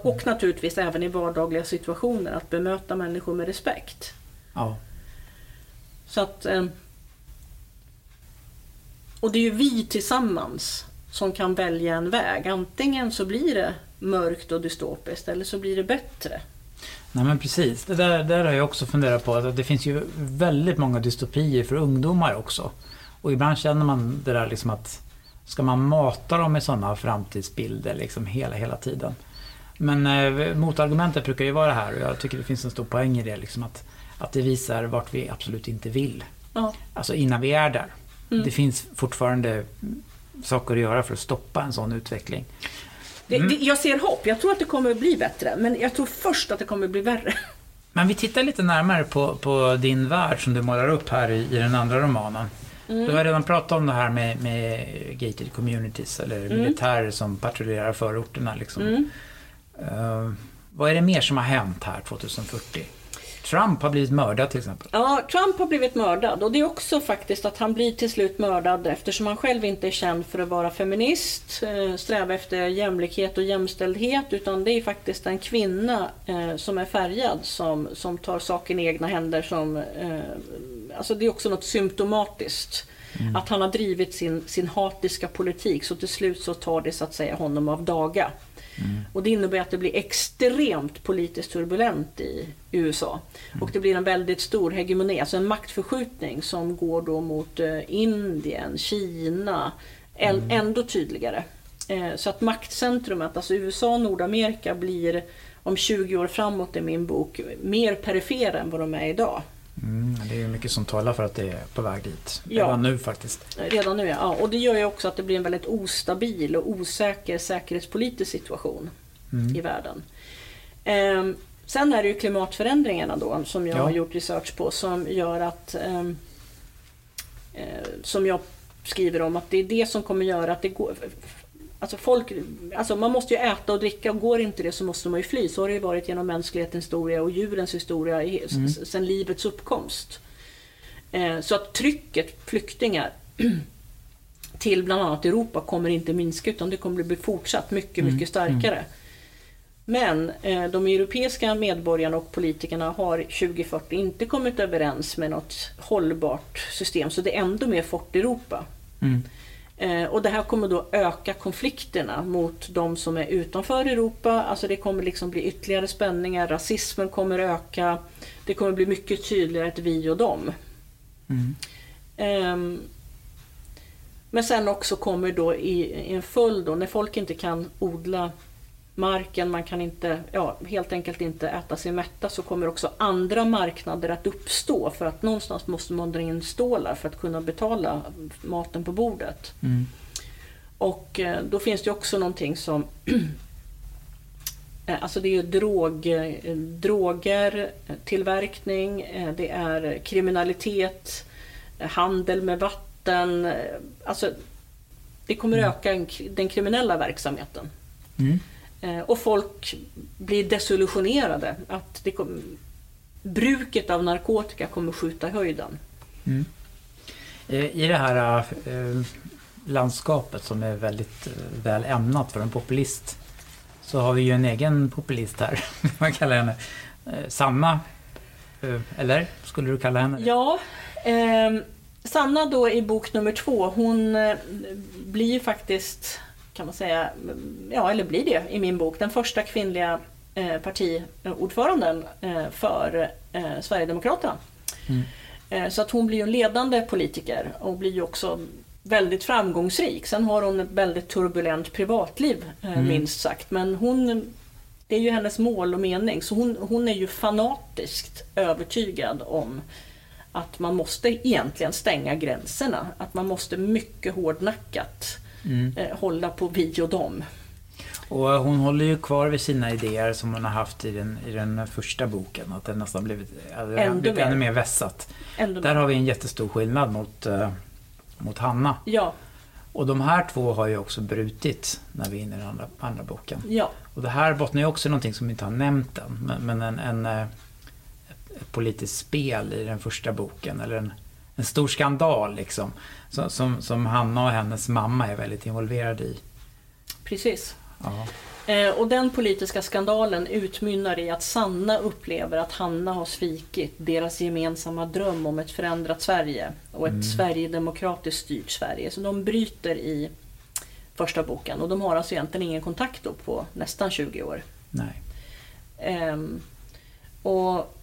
Och naturligtvis även i vardagliga situationer, att bemöta människor med respekt. Ja. Så att... Eh, och det är ju vi tillsammans som kan välja en väg. Antingen så blir det mörkt och dystopiskt eller så blir det bättre. Nej men precis. Det där, där har jag också funderat på. Att det finns ju väldigt många dystopier för ungdomar också. Och ibland känner man det där liksom att ska man mata dem med sådana framtidsbilder liksom hela, hela tiden. Men eh, motargumentet brukar ju vara det här och jag tycker det finns en stor poäng i det. Liksom att, att det visar vart vi absolut inte vill. Ja. Alltså innan vi är där. Mm. Det finns fortfarande saker att göra för att stoppa en sån utveckling. Det, Mm. det, jag ser hopp. Jag tror att det kommer att bli bättre. Men jag tror först att det kommer att bli värre. Men vi tittar lite närmare på, på din värld som du målar upp här i, i den andra romanen. Du har redan pratat om det här med, med gated communities eller militärer som patrullerar förorterna. Liksom. Mm. Eh, vad är det mer som har hänt här 2040? Trump har blivit mördad till exempel. Ja, Trump har blivit mördad och det är också faktiskt att han blir till slut mördad eftersom han själv inte är känd för att vara feminist, eh, sträva efter jämlikhet och jämställdhet utan det är faktiskt en kvinna eh, som är färgad som, som tar saken i egna händer som, eh, alltså det är också något symptomatiskt. Mm. Att han har drivit sin, sin hatiska politik så till slut så tar det så att säga honom av daga. Mm. Och det innebär att det blir extremt politiskt turbulent i USA. Mm. Och det blir en väldigt stor hegemoni, alltså en maktförskjutning som går då mot eh, Indien, Kina, mm. ändå tydligare. Eh, så att maktcentrumet, alltså USA och Nordamerika blir om 20 år framåt i min bok mer perifera än vad de är idag. Mm, det är mycket som talar för att det är på väg dit. Ja. Redan nu faktiskt. Redan nu ja. Och det gör ju också att det blir en väldigt ostabil och osäker säkerhetspolitisk situation mm. i världen. Ehm, sen är det ju klimatförändringarna då som jag ja. har gjort research på som gör att ehm, eh, som jag skriver om att det är det som kommer göra att det går Alltså, folk, alltså man måste ju äta och dricka och går inte det så måste man ju fly. Så har det ju varit genom mänsklighetens historia och djurens historia mm. sedan livets uppkomst. Eh, så att trycket, flyktingar, [CLEARS THROAT] till bland annat Europa kommer inte minska utan det kommer bli fortsatt mycket, mm. mycket starkare. Mm. Men eh, de europeiska medborgarna och politikerna har 2040 inte kommit överens med något hållbart system så det är ändå mer Fort Europa. Mm. Eh, och det här kommer då öka konflikterna mot de som är utanför Europa. Alltså det kommer liksom bli ytterligare spänningar, rasismen kommer öka. Det kommer bli mycket tydligare ett vi och dem. Mm. Eh, men sen också kommer då i, i en följd då, när folk inte kan odla marken, man kan inte, ja, helt enkelt inte äta sig mätta så kommer också andra marknader att uppstå för att någonstans måste man dra in stålar för att kunna betala maten på bordet. Mm. Och eh, då finns det också någonting som [CLEARS THROAT] eh, Alltså det är ju drog, eh, droger, tillverkning, det är kriminalitet, handel med vatten. Alltså det kommer mm. öka den kriminella verksamheten. Mm. Eh, och folk blir desillusionerade. Att det kom, bruket av narkotika kommer skjuta i höjden. Mm. Eh, I det här eh, landskapet som är väldigt väl ämnat för en populist så har vi ju en egen populist här. [LAUGHS] Man kallar henne Sanna. Eller skulle du kalla henne Ja. Eh, Sanna då i bok nummer två, hon blir ju faktiskt kan man säga, ja eller blir det i min bok, den första kvinnliga eh, partiordföranden eh, för eh, Sverigedemokraterna. Mm. Så att hon blir ju en ledande politiker och blir ju också väldigt framgångsrik. Sen har hon ett väldigt turbulent privatliv mm. minst sagt. Men hon, det är ju hennes mål och mening. Så hon, hon är ju fanatiskt övertygad om att man måste egentligen stänga gränserna. Att man måste mycket hårdnackat mm. eh, hålla på vi och dem. Och hon håller ju kvar vid sina idéer som hon har haft i den, i den första boken. Att det nästan blivit, ännu, blivit mer. ännu mer vässat. Ännu Där har vi en jättestor skillnad mot, uh, mot Hanna. Ja. Och de här två har ju också brutit när vi är inne i den andra, andra boken. Ja. Och det här bottnar ju också i någonting som vi inte har nämnt än. Men, men en, en, eh, ett politiskt spel i den första boken. Eller en, en stor skandal liksom. Som, som, som Hanna och hennes mamma är väldigt involverade i. Precis. Eh, och den politiska skandalen utmynnar i att Sanna upplever att Hanna har svikit deras gemensamma dröm om ett förändrat Sverige och ett mm. Sverigedemokratiskt styrt Sverige. Så de bryter i första boken och de har alltså egentligen ingen kontakt på nästan 20 år. Nej. Eh, och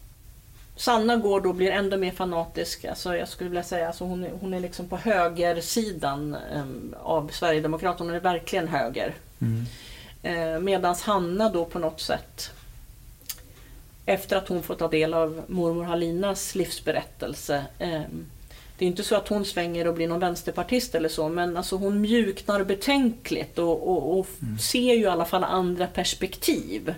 Sanna går då blir ändå mer fanatisk. Alltså jag skulle vilja säga alltså hon, är, hon är liksom på högersidan um, av Sverigedemokraterna. Hon är verkligen höger. Mm. Eh, Medan Hanna då på något sätt efter att hon får ta del av mormor Halinas livsberättelse. Eh, det är inte så att hon svänger och blir någon vänsterpartist eller så men alltså hon mjuknar betänkligt och, och, och mm. ser ju i alla fall andra perspektiv.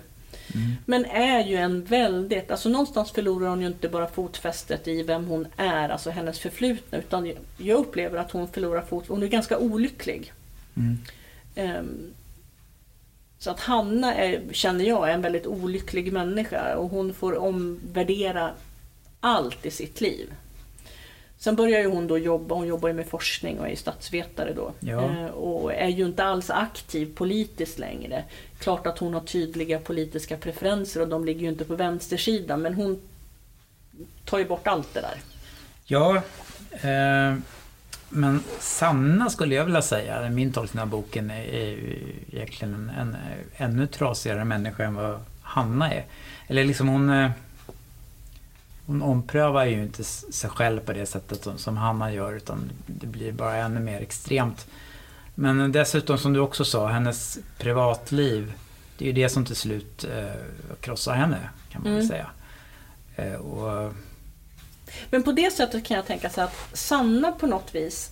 Mm. Men är ju en väldigt, alltså någonstans förlorar hon ju inte bara fotfästet i vem hon är, alltså hennes förflutna, utan jag upplever att hon förlorar fot, hon är ganska olycklig. Mm. Um, så att Hanna är, känner jag, är en väldigt olycklig människa och hon får omvärdera allt i sitt liv. Sen börjar ju hon då jobba, hon jobbar ju med forskning och är statsvetare då. Ja. Eh, och är ju inte alls aktiv politiskt längre. Klart att hon har tydliga politiska preferenser och de ligger ju inte på vänstersidan men hon tar ju bort allt det där. Ja, eh, Men Sanna skulle jag vilja säga, min tolkning av boken är, är egentligen en, en ännu trasigare människa än vad Hanna är. Eller liksom hon... Eh, hon omprövar ju inte sig själv på det sättet som, som Hanna gör utan det blir bara ännu mer extremt. Men dessutom som du också sa, hennes privatliv. Det är ju det som till slut eh, krossar henne kan man väl Mm. säga. Eh, och, Men på det sättet kan jag tänka sig att Sanna på något vis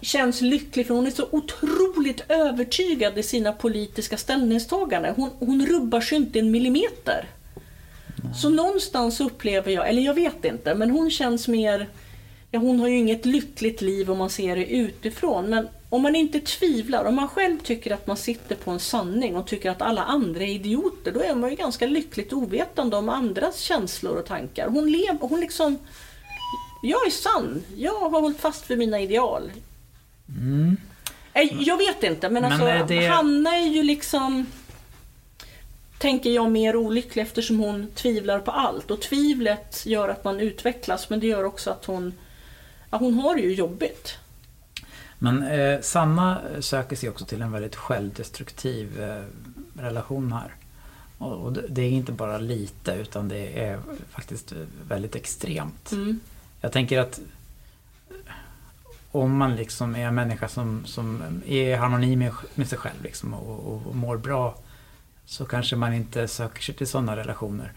känns lycklig för hon är så otroligt övertygad i sina politiska ställningstaganden. Hon, hon rubbar sig inte en millimeter. Så någonstans upplever jag, eller jag vet inte, men hon känns mer... Ja, hon har ju inget lyckligt liv om man ser det utifrån, men om man inte tvivlar, om man själv tycker att man sitter på en sanning och tycker att alla andra är idioter, då är man ju ganska lyckligt ovetande om andras känslor och tankar. Hon lever, hon liksom... Jag är sann, jag har hållit fast vid mina ideal. mm. Nej, Jag vet inte, men, Men alltså det- Hanna är ju liksom... Tänker jag mer olycklig eftersom hon tvivlar på allt. Och tvivlet gör att man utvecklas, men det gör också att hon... Ja, hon har det ju jobbigt. Men eh, Sanna söker sig också till en väldigt självdestruktiv eh, relation här. Och, och det, är inte bara lite utan det är faktiskt eh, väldigt extremt. Mm. Jag tänker att om man liksom är en människa som, som är i harmoni med, med sig själv liksom och, och, och mår bra så kanske man inte söker sig till sådana relationer.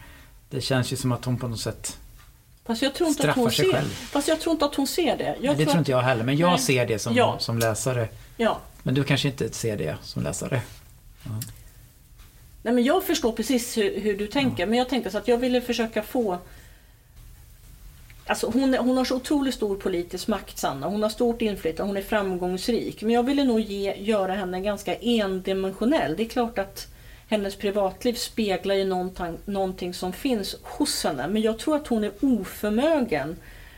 Det känns ju som att hon på något sätt Fast jag tror inte att hon sig ser själv. Fast jag tror inte att hon ser det. Jag Nej, det tror att- inte jag heller, men jag Nej. ser det som, Ja. som läsare. Ja. Men du kanske inte ser det som läsare? Nej, men jag förstår precis hur, hur du tänker, men jag tänkte så att jag ville försöka få... Alltså hon, hon har så otroligt stor politisk makt, Sanna. Hon har stort inflytande, hon är framgångsrik. Men jag ville nog ge, göra henne ganska endimensionell. Det är klart att hennes privatliv speglar ju någonting, någonting som finns hos henne. Men jag tror att hon är oförmögen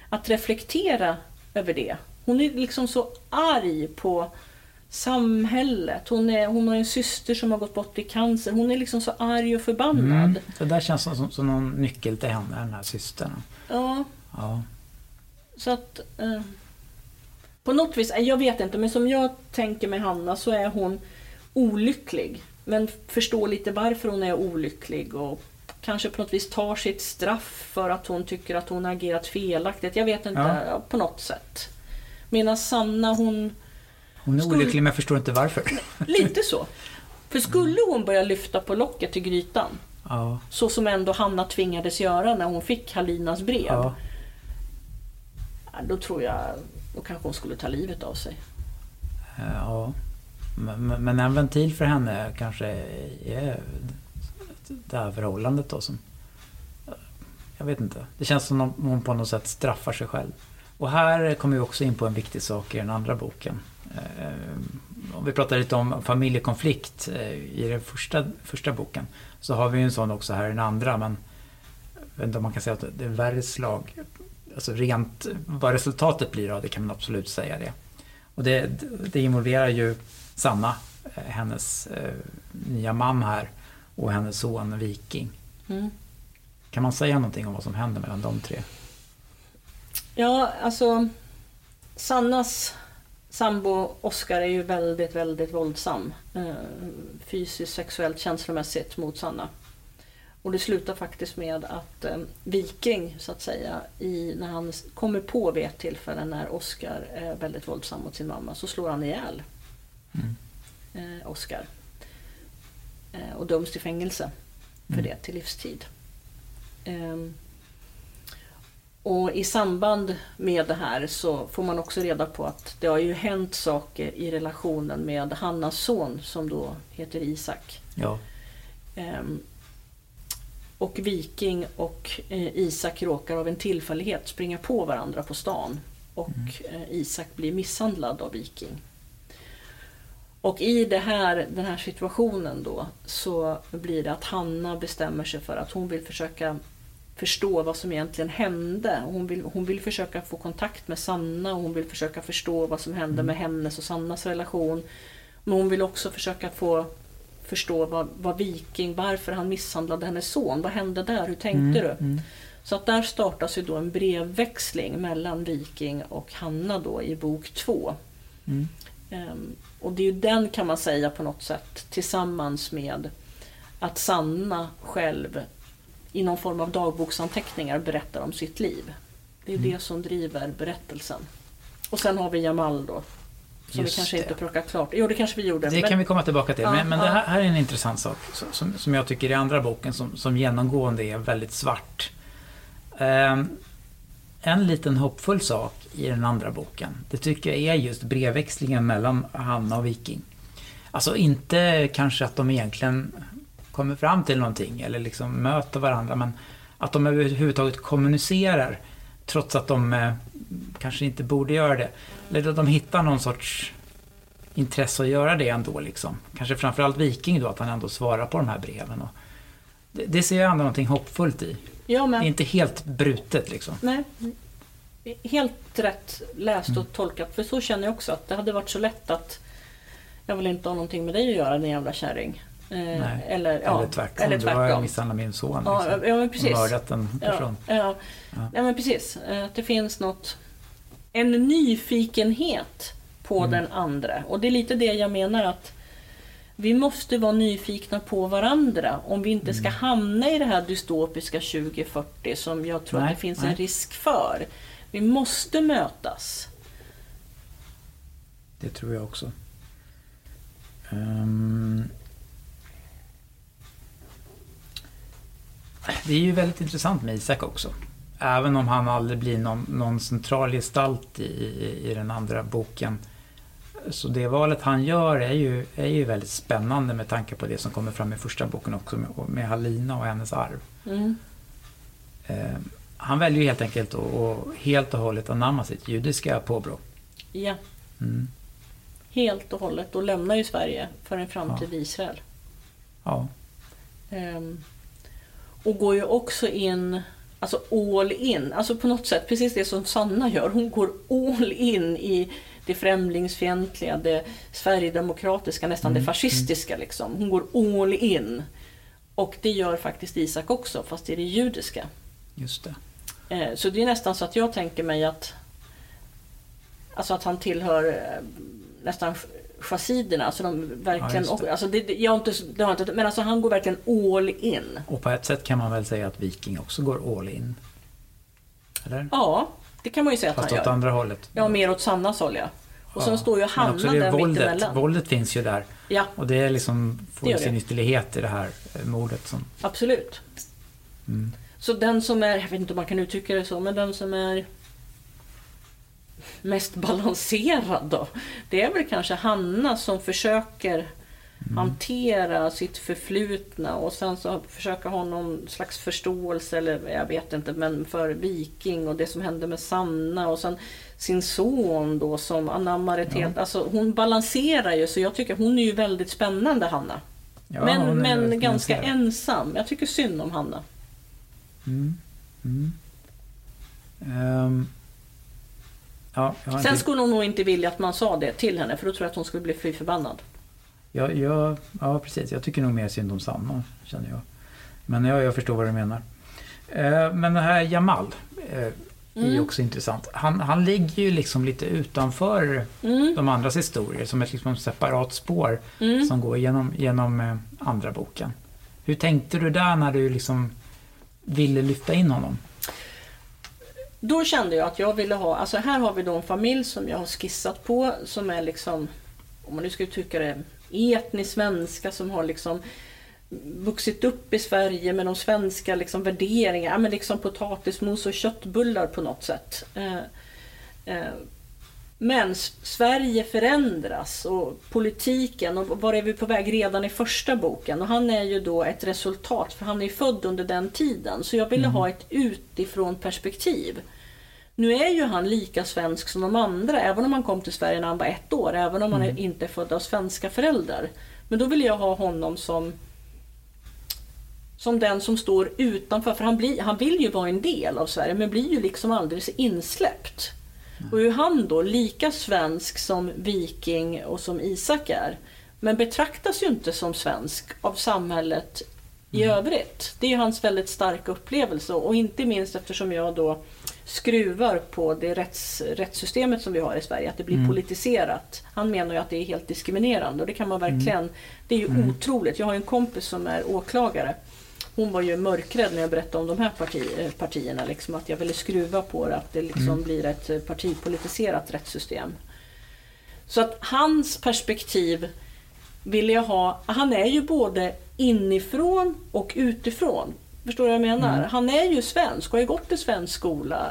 att reflektera över det. Hon är liksom så arg på samhället. Hon, är, hon har en syster som har gått bort i cancer. Hon är liksom så arg och förbannad. Mm. Det där känns som, som, någon nyckel till henne, den här systern. Ja, Ja. så att... Eh, på något vis, jag vet inte, men som jag tänker med Hanna så är hon olycklig. Men förstår lite varför hon är olycklig och kanske på något vis tar sitt straff för att hon tycker att hon agerat felaktigt. Jag vet inte, Ja. på något sätt. Medan Sanna, hon... Hon är Skulle- olycklig men förstår inte varför. Lite så. För skulle hon börja lyfta på locket till grytan, Ja. så som ändå Hanna tvingades göra när hon fick Halinas brev, ja. då tror jag då kanske hon skulle ta livet av sig. Ja. Men, men- en ventil för henne kanske är det här förhållandet då som... Jag vet inte. Det känns som om hon på något sätt straffar sig själv. Och här kommer vi också in på en viktig sak i den andra boken. Eh, om vi pratar lite om familjekonflikt eh, i den första, första boken så har vi ju en sån också här i den andra men jag vet inte om man kan säga att det är värre slag. Alltså rent vad resultatet blir av det kan man absolut säga det. Och det, det involverar ju Sanna, eh, hennes eh, nya man här och hennes son Viking. Mm. Kan man säga någonting om vad som händer mellan de tre? Ja, alltså Sannas sambo Oskar är ju väldigt, väldigt våldsam. Eh, fysiskt, sexuellt, känslomässigt mot Sanna. Och det slutar faktiskt med att eh, Viking, så att säga, i, när han kommer på vid ett tillfälle när Oskar är väldigt våldsam mot sin mamma, så slår han ihjäl Mm. eh, Oskar. Eh, och döms till fängelse för Mm. det, till livstid. Ehm, och i samband med det här så får man också reda på att det har ju hänt saker i relationen med Hannas son som då heter Isak. Ja. Ehm, och Viking och eh, Isak råkar av en tillfällighet springa på varandra på stan. Och eh, Isak blir misshandlad av Viking. Och i det här, den här situationen då så blir det att Hanna bestämmer sig för att hon vill försöka förstå vad som egentligen hände. Hon vill, hon vill försöka få kontakt med Sanna och hon vill försöka förstå vad som hände med hennes och Sannas relation. Men hon vill också försöka få förstå vad, vad Viking, varför han misshandlade hennes son. Vad hände där? Hur tänkte Mm, du? mm. Så att där startas ju då en brevväxling mellan Viking och Hanna då i bok två. Mm. Ehm, och det är ju den kan man säga på något sätt tillsammans med att Sanna själv i någon form av dagboksanteckningar berättar om sitt liv. Det är Mm. det som driver berättelsen. Och sen har vi Jamal då. Som Just vi kanske det. inte plockar klart. Jo, det kanske vi gjorde. Det men- kan vi komma tillbaka till. Men men ja. det här, här är en intressant sak som- som, jag tycker i andra boken som, som genomgående är väldigt svart. Ehm, en liten hoppfull sak i den andra boken, det tycker jag är just brevväxlingen mellan Hanna och Viking. Alltså inte kanske att de egentligen kommer fram till någonting eller liksom möter varandra, men att de överhuvudtaget kommunicerar trots att de eh, kanske inte borde göra det. Eller att de hittar någon sorts intresse att göra det ändå. Liksom. Kanske framförallt Viking då, att han ändå svarar på de här breven. Och det, det ser jag ändå någonting hoppfullt i. Ja, Det men, är inte helt brutet liksom. nej. Helt rätt läst Mm. och tolkat. För så känner jag också att det hade varit så lätt att jag vill inte ha någonting med dig att göra din jävla kärring. Eh, Nej. Eller, ja, eller tvärtom. Eller Du har tvärtom. misshandlat min son. Ja, Liksom. ja, men precis. Mördat en Ja, person. ja. Ja. ja, men precis. Eh, Att det finns något... En nyfikenhet på Mm. den andra. Och det är lite det jag menar att vi måste vara nyfikna på varandra om vi inte ska Mm. hamna i det här dystopiska 2040 som jag tror Nej, att det finns nej. en risk för. Vi måste mötas. Det tror jag också. Ehm. Det är ju väldigt intressant med Isak också. Även om han aldrig blir någon, någon central gestalt i, i, i den andra boken. Så det valet han gör är ju, är ju väldigt spännande med tanke på det som kommer fram i första boken också med, med Halina och hennes arv. Mm. Ehm, han väljer ju helt enkelt att helt och hållet anamma sitt judiska påbrå. Ja, Mm. helt och hållet. Och lämnar ju Sverige för en framtid i Israel. Ja. Ehm, och går ju också in, alltså all in, alltså på något sätt precis det som Sanna gör. Hon går all in i det främlingsfientliga, det sverigedemokratiska, nästan Mm, det fascistiska. Liksom. Hon går all in. Och det gör faktiskt Isak också, fast det är det judiska. Just det. Eh, Så det är nästan så att jag tänker mig att Alltså att han tillhör eh, nästan chassiderna. Alltså de verkligen, just det. alltså det, det, jag har inte, det har inte, men alltså han går verkligen all in. Och på ett sätt kan man väl säga att Viking också går all in. Eller? Ja, det kan man ju säga att Fast han åt gör. andra hållet. Ja, mer åt Sannas håll ja. Och sen Ja. står ju Hanna också det där våldet. mittemellan. Våldet finns ju där. Ja, Och det är liksom, får sin ytterlighet i det här eh, mordet. Som, absolut. mm. Så den som är, jag vet inte om man kan uttrycka det så, men den som är mest balanserad då. Det är väl kanske Hanna som försöker hantera sitt förflutna och sen så försöka ha någon slags förståelse eller jag vet inte men för Viking och det som hände med Sanna och sen sin son då som anammar ett Ja. helt... Alltså hon balanserar ju så jag tycker hon är ju väldigt spännande Hanna. Ja, men men ganska ensam. Jag tycker synd om Hanna. Mm. Mm. Ehm. ja, Sen inte, skulle hon nog inte vilja att man sa det till henne för då tror jag att hon skulle bli fly förbannad. jag, jag, ja, precis. Jag tycker nog mer synd om Sanna, känner jag. Men ja, jag förstår vad du menar. Eh, men det här Jamal eh, är Mm. också intressant. Han, han ligger ju liksom lite utanför Mm, de andras historier som ett liksom separat spår mm. som går genom, genom eh, andra boken. Hur tänkte du där när du liksom ville lyfta in honom? Då kände jag att jag ville ha, alltså här har vi då en familj som jag har skissat på som är liksom, om man nu ska uttrycka det, etniskt svenska som har liksom vuxit upp i Sverige med de svenska liksom värderingarna, ja, men liksom potatismos och köttbullar på något sätt. Eh, eh, men Sverige förändras och politiken och var är vi på väg redan i första boken? Och han är ju då ett resultat för han är född under den tiden. Så jag ville ha ett utifrån perspektiv. Nu är ju han lika svensk som de andra, även om han kom till Sverige när han var ett år, även om han är inte är född av svenska föräldrar. Men då ville jag ha honom som som den som står utanför, för han, blir, han vill ju vara en del av Sverige men blir ju liksom alldeles insläppt. Och hur han då, lika svensk som Viking och som Isak är, men betraktas ju inte som svensk av samhället i övrigt. Det är hans väldigt starka upplevelse och inte minst eftersom jag då skruvar på det rätts, rättssystemet som vi har i Sverige, att det blir Mm. politiserat. Han menar ju att det är helt diskriminerande och det kan man verkligen, det är ju Mm. otroligt. Jag har ju en kompis som är åklagare. Hon var ju mörkrädd när jag berättade om de här parti, eh, partierna, liksom, att jag ville skruva på det, att det liksom Mm. blir ett eh, partipolitiserat rättssystem. Så att hans perspektiv vill jag ha, han är ju både inifrån och utifrån. Förstår du vad jag menar? Mm. Han är ju svensk och har ju gått i svensk skola.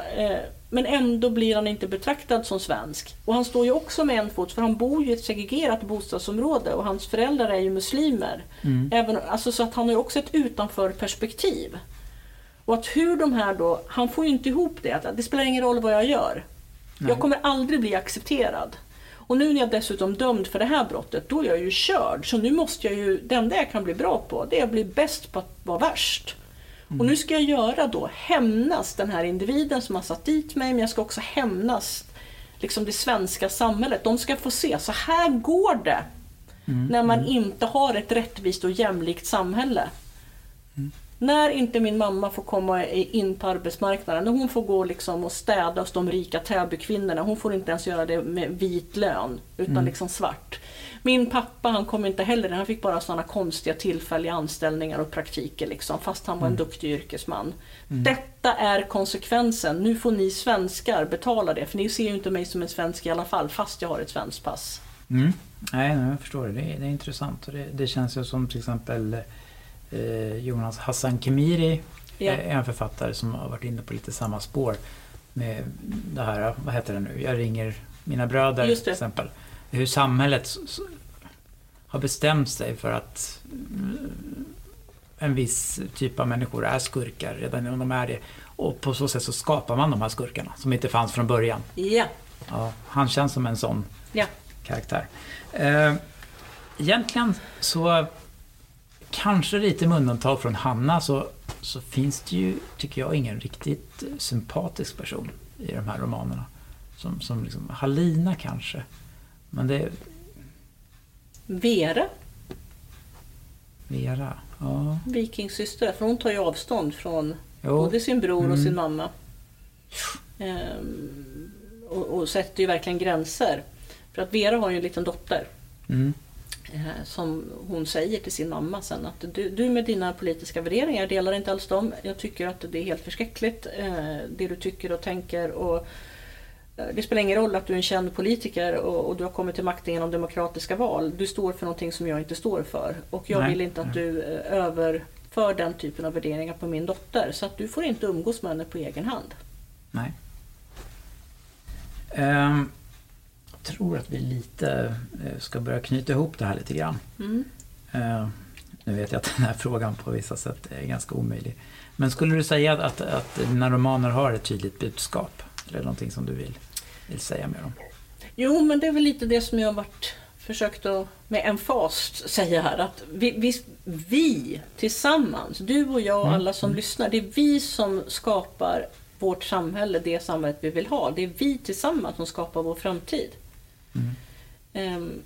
Men ändå blir han inte betraktad som svensk. Och han står ju också med en fot, för han bor ju i ett segregerat bostadsområde och hans föräldrar är ju muslimer. Mm. Även, alltså, så att han har ju också ett utanför-perspektiv. Och att hur de här då, han får ju inte ihop det, att det spelar ingen roll vad jag gör. Nej. Jag kommer aldrig bli accepterad. Och nu när jag dessutom dömd för det här brottet, då är jag ju körd. Så nu måste jag ju, det enda jag kan bli bra på, det är att bli bäst på att vara värst. Och nu ska jag göra då, hämnas den här individen som har satt dit mig, men jag ska också hämnas liksom det svenska samhället. De ska få se, så här går det när man inte har ett rättvist och jämlikt samhälle. När inte min mamma får komma in på arbetsmarknaden, när hon får gå liksom och städa hos de rika Täbykvinnorna, hon får inte ens göra det med vit lön, utan liksom svart. Min pappa han kom inte heller, han fick bara sådana konstiga tillfälliga anställningar och praktiker liksom, fast han var en duktig yrkesman. Detta är konsekvensen, nu får ni svenskar betala det, för ni ser ju inte mig som en svensk i alla fall, fast jag har ett svenskt pass. Mm. Nej, jag förstår det. Det är, det är intressant. Och det, det känns ju som till exempel eh, Jonas Hassan Khemiri eh, är en författare som har varit inne på lite samma spår. Med det här, vad heter det nu, Jag ringer mina bröder till exempel. Hur samhället har bestämt sig för att mm, en viss typ av människor är skurkar redan innan de är det. Och på så sätt så skapar man de här skurkarna som inte fanns från början. Ja, Ja, han känns som en sån ja. karaktär. Eh, egentligen så, kanske lite med undantag från Hanna, så, så finns det ju, tycker jag, ingen riktigt sympatisk person i de här romanerna. Som, som liksom, Halina kanske. Men det Vera, Vera. Ja, vikingsyster, för hon tar ju avstånd från jo. både sin bror och Mm. sin mamma. Ehm, och, och sätter ju verkligen gränser. För att Vera har ju en liten dotter Mm. eh, som hon säger till sin mamma sen att du, du med dina politiska värderingar, jag delar inte alls dem. Jag tycker att det är helt förskräckligt eh, det du tycker och tänker. Och, det spelar ingen roll att du är en känd politiker och, och du har kommit till makten genom demokratiska val. Du står för någonting som jag inte står för. Och jag Nej. vill inte att du eh, överför den typen av värderingar på min dotter. Så att du får inte umgås med henne på egen hand. Nej. Ehm, jag tror att vi lite eh, ska börja knyta ihop det här lite grann. Mm. Eh, nu vet jag att den här frågan på vissa sätt är ganska omöjlig. Men skulle du säga att, att dina romaner har ett tydligt budskap? Eller någonting som du vill, vill säga mer om? Jo, men det är väl lite det som jag har varit, försökt att med emfas säga här. Att vi, vi, vi tillsammans, du och jag och Mm, alla som lyssnar, det är vi som skapar vårt samhälle, det samhället vi vill ha. Det är vi tillsammans som skapar vår framtid. Mm. Ehm,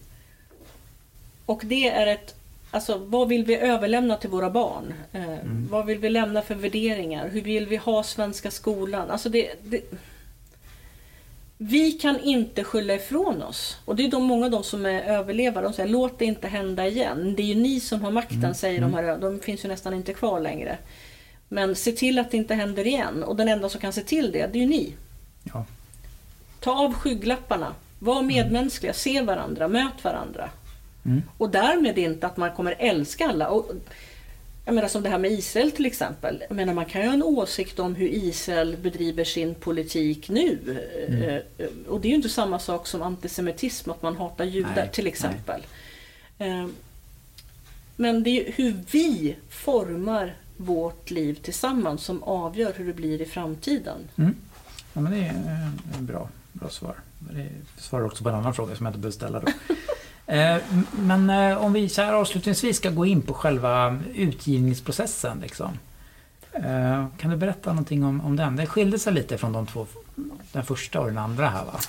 och det är ett Alltså vad vill vi överlämna till våra barn? Ehm, Vad vill vi lämna för värderingar? Hur vill vi ha svenska skolan? Alltså det, det, vi kan inte skylla ifrån oss. Och det är de, många av de som är överlevare. De säger låt det inte hända igen. Det är ju ni som har makten, säger de här. De finns ju nästan inte kvar längre. Men se till att det inte händer igen. Och den enda som kan se till det, det är ju ni. Ja. Ta av skygglapparna. Var medmänskliga, se varandra, möt varandra. Mm. Och därmed inte att man kommer älska alla. Och, jag menar som det här med Israel till exempel. Jag menar man kan ju ha en åsikt om hur Israel bedriver sin politik nu. Eh, Och det är ju inte samma sak som antisemitism, att man hatar judar Nej, till exempel. Eh, Men det är ju hur vi formar vårt liv tillsammans som avgör hur det blir i framtiden. Mm. Ja, men det är eh, en bra, bra svar. Det svarar också på en annan fråga som jag inte behöver ställa då. [LAUGHS] Eh, Men eh, om vi så här avslutningsvis ska gå in på själva utgivningsprocessen. Liksom. Eh, Kan du berätta någonting om, om den? Det skilde sig lite från de två, den första och den andra här va?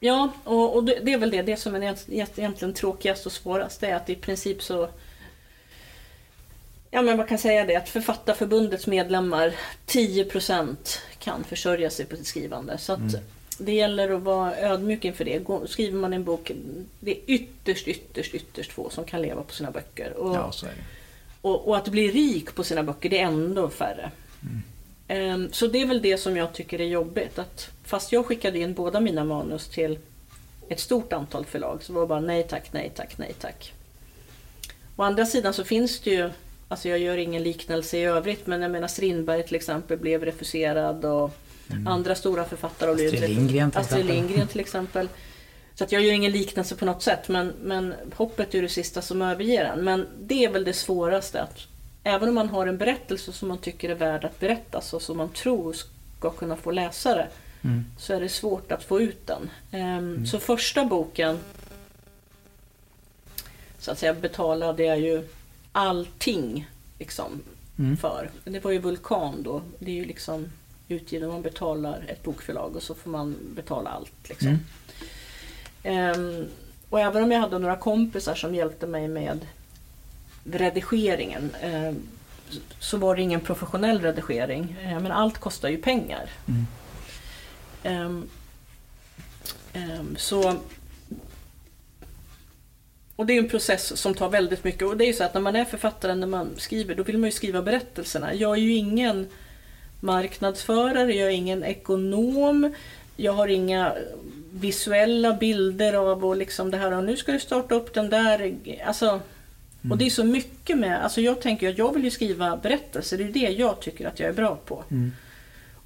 Ja, och, och det, det är väl det, det som är egent- egentligen tråkigast och svårast. Är att i princip så... Ja men man kan säga det att Författarförbundets medlemmar 10% kan försörja sig på sitt skrivande. Så att Mm. Det gäller att vara ödmjuk inför det. Skriver man en bok, det är ytterst, ytterst, ytterst få som kan leva på sina böcker. Och, Ja, och, och att bli rik på sina böcker, det är ändå färre. Ehm, Så det är väl det som jag tycker är jobbigt. Att fast jag skickade in båda mina manus till ett stort antal förlag så var det bara nej tack, nej tack, nej tack. Å andra sidan så finns det ju, alltså jag gör ingen liknelse i övrigt, men jag menar Strindberg till exempel blev refuserad och andra stora författare har blivit Astrid Lindgren till Astrid exempel. Lindgren till exempel. Så att jag gör ingen liknelse på något sätt, men, men hoppet är det sista som överger en. Men det är väl det svåraste, att även om man har en berättelse som man tycker är värd att berättas och som man tror ska kunna få läsare, Mm. så är det svårt att få ut den. Ehm, Så första boken så att säga betalade jag ju allting liksom Mm. för. Det var ju Vulkan då. Det är ju liksom utgiven, man betalar ett bokförlag och så får man betala allt. Liksom. Mm. Ehm, och även om jag hade några kompisar som hjälpte mig med redigeringen ehm, så var det ingen professionell redigering. Eh, men allt kostar ju pengar. Mm. Så och det är en process som tar väldigt mycket. Och det är ju så att när man är författare, när man skriver, då vill man ju skriva berättelserna. Jag är ju ingen marknadsförare, jag är ingen ekonom, jag har inga visuella bilder av och liksom det här, och nu ska du starta upp den där. Alltså, och det är så mycket med, alltså jag tänker att jag vill ju skriva berättelser, det är det jag tycker att jag är bra på. Mm.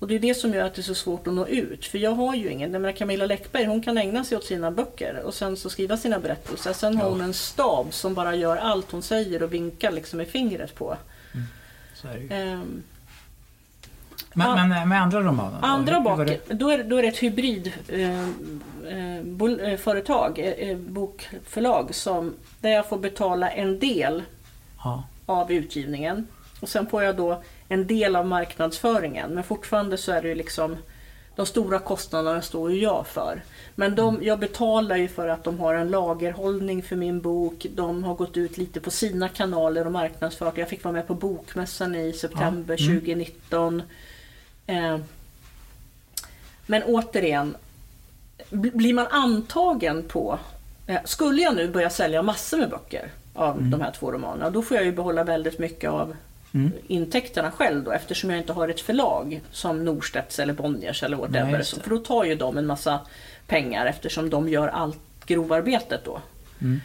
Och det är det som gör att det är så svårt att nå ut. För jag har ju ingen, jag Camilla Läckberg hon kan ägna sig åt sina böcker och sen så skriva sina berättelser. Sen har Ja. hon en stab som bara gör allt hon säger och vinkar liksom med fingret på. Så är det ju. Ehm, Men, men med andra romaner? andra det? då är, då är det ett hybridföretag, eh, eh, bokförlag, som, där jag får betala en del Ja. av utgivningen. Och sen får jag då en del av marknadsföringen. Men fortfarande så är det ju liksom de stora kostnaderna står ju jag för. Men de, jag betalar ju för att de har en lagerhållning för min bok. De har gått ut lite på sina kanaler och marknadsfört. Jag fick vara med på Bokmässan i september Ja, mm. 2019. Eh, men återigen, bl- blir man antagen på... Eh, skulle jag nu börja sälja massor med böcker av de här två romanerna, då får jag ju behålla väldigt mycket av Mm. intäkterna själv då eftersom jag inte har ett förlag som Norstedts eller Bonniers eller whatever. Nej, Så- för då tar ju de en massa pengar eftersom de gör allt grovarbetet då. Mm.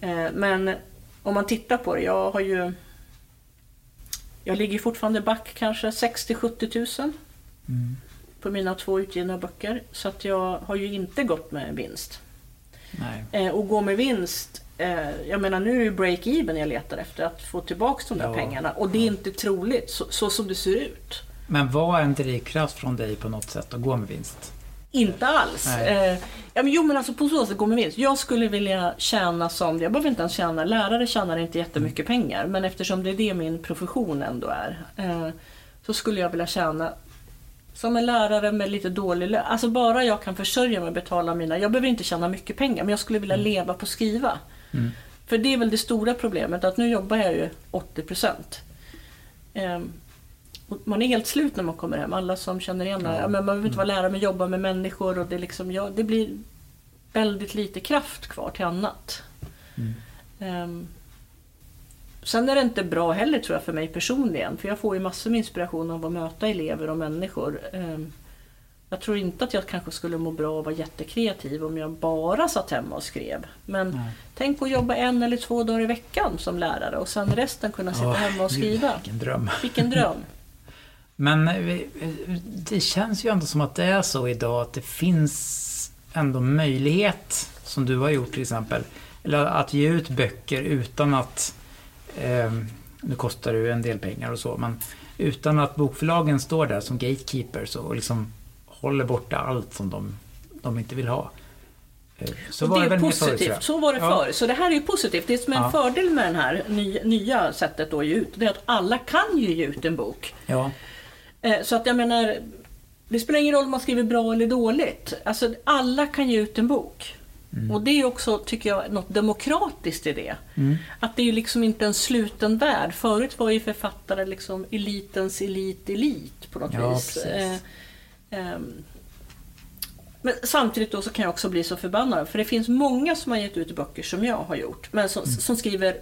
Eh, Men om man tittar på det, jag har ju... Jag ligger fortfarande back kanske 60-70 000 Mm. på mina två utgivna böcker. Så att jag har ju inte gått med vinst. Eh, och gå med vinst, eh, jag menar nu är det break-even jag letar efter, att få tillbaka de där Ja. pengarna. Och det är inte troligt, så, så som det ser ut. Men var en drivkraft från dig på något sätt att gå med vinst? Inte alls. Eh, ja, men jo men alltså på så sätt gå med vinst. Jag skulle vilja tjäna som, jag behöver inte ens tjäna, lärare tjänar inte jättemycket pengar. Men eftersom det är det min profession ändå är. Eh, så skulle jag vilja tjäna som en lärare med lite dålig lön. Alltså bara jag kan försörja mig och betala mina, jag behöver inte tjäna mycket pengar men jag skulle vilja leva på att skriva. Mm. För det är väl det stora problemet att nu jobbar jag ju 80 procent. Ehm, man är helt slut när man kommer hem. Alla som känner igen det. Ja. Men Man behöver inte vara lärare men jobba med människor och det, liksom, ja, det blir väldigt lite kraft kvar till annat. Mm. Ehm, sen är det inte bra heller tror jag för mig personligen. För jag får ju massor med inspiration av att möta elever och människor. Ehm, jag tror inte att jag kanske skulle må bra att vara jättekreativ om jag bara satt hemma och skrev. Men Nej. tänk på att jobba en eller två dagar i veckan som lärare och sen resten kunna sitta Åh, hemma och gud, skriva. Vilken dröm. Vilken dröm! [LAUGHS] Men eh, vi- det känns ju ändå som att det är så idag att det finns ändå möjlighet, som du har gjort till exempel, eller att ge ut böcker utan att, eh, nu kostar det ju en del pengar och så, men utan att bokförlagen står där som gatekeepers och liksom håller borta allt som de, de inte vill ha. Eh, Så och var det är positivt, jag. så var det Ja. förr. Så det här är ju positivt. Det som är en Ja. fördel med det här nya, nya sättet att ge ut, det är att alla kan ju ge ut en bok. Ja, Eh, Så att jag menar, det spelar ingen roll om man skriver bra eller dåligt. Alltså alla kan ge ut en bok. Mm. Och det är också, tycker jag, något demokratiskt i det. Mm. Att det är ju liksom inte en sluten värld. Förut var ju författare liksom elitens elit elit på något ja, vis. Eh, eh, men samtidigt då så kan jag också bli så förbannad. För det finns många som har gett ut böcker som jag har gjort. Men som, mm. som skriver,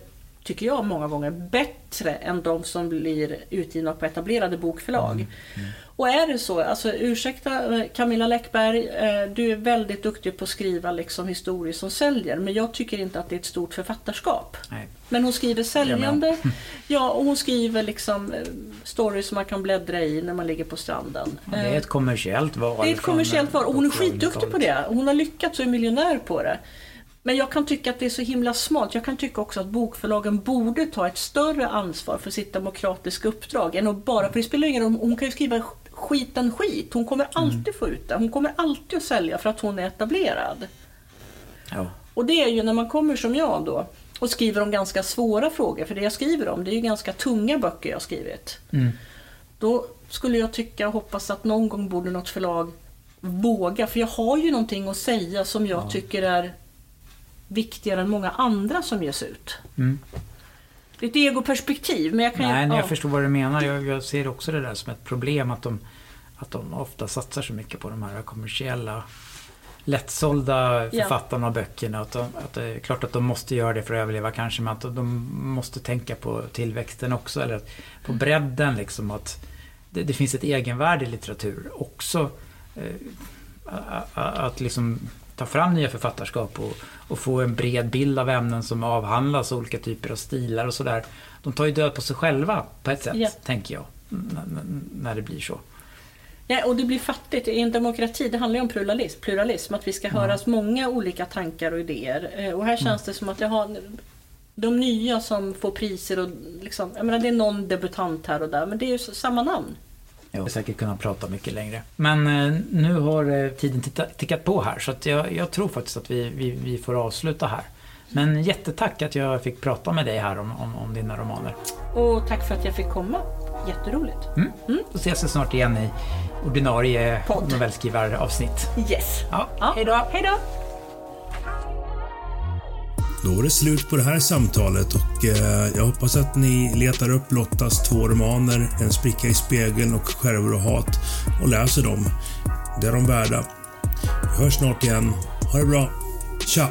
tycker jag många gånger, bättre än de som blir utgivna på etablerade bokförlag. Mm. Mm. Och är det så, alltså ursäkta eh, Camilla Läckberg, eh, du är väldigt duktig på att skriva liksom historier som säljer. Men jag tycker inte att det är ett stort författarskap. Nej. Men hon skriver säljande. [LAUGHS] Ja, och hon skriver liksom eh, stories som man kan bläddra i när man ligger på stranden. det är ett kommersiellt val. Det är ett kommersiellt val och hon är skitduktig på det. Hon har lyckats och är miljonär på det. Men jag kan tycka att det är så himla smalt. Jag kan tycka också att bokförlagen borde ta ett större ansvar för sitt demokratiska uppdrag. Än att bara, för det spelar ingen roll, hon kan ju skriva skiten skit. Hon kommer mm. alltid få ut det. Hon kommer alltid att sälja för att hon är etablerad. Ja. Och det är ju när man kommer som jag då och skriver om ganska svåra frågor, för det jag skriver om det är ju ganska tunga böcker jag har skrivit. Mm. Då skulle jag tycka och hoppas att någon gång borde något förlag våga, för jag har ju någonting att säga som jag ja. tycker är viktigare än många andra som ges ut. Mm. Det är ett egoperspektiv. Men jag kan Nej, ju, jag förstår vad du menar. Jag, jag, ser också det där som ett problem att de, att de ofta satsar så mycket på de här kommersiella lättsålda författarna av böckerna. Att, de, att det är klart att de måste göra det för att överleva kanske, men att de måste tänka på tillväxten också. Eller på bredden liksom. Att det, det finns ett egenvärde i litteratur också. Eh, att liksom ta fram nya författarskap och, och, få en bred bild av ämnen som avhandlas, olika typer av stilar och sådär. De tar ju död på sig själva på ett sätt, ja. tänker jag, när det blir så. Ja, och det blir fattigt. I en demokrati, det handlar ju om pluralism, pluralism att vi ska mm. höras många olika tankar och idéer. Eh, och här känns det som att jag har de nya som får priser och liksom, jag menar det är någon debutant här och där, men det är ju samma namn. Jag har säkert kunnat prata mycket längre. Men eh, nu har eh, tiden tickat på här så att jag, jag tror faktiskt att vi, vi, vi, får avsluta här. Men jättetack att jag fick prata med dig här om, om, om dina romaner. Och tack för att jag fick komma. Jätteroligt. Mm. Mm. Då ses vi snart igen i ordinarie novellskrivaravsnitt. Yes. Ja, ja. Hej då. Hej då. Då var det slut på det här samtalet och eh, jag hoppas att ni letar upp Lottas två romaner, En spricka i spegeln och Skärvor och hat och läser dem. Det är de värda. Vi hörs snart igen. Ha det bra. Tja!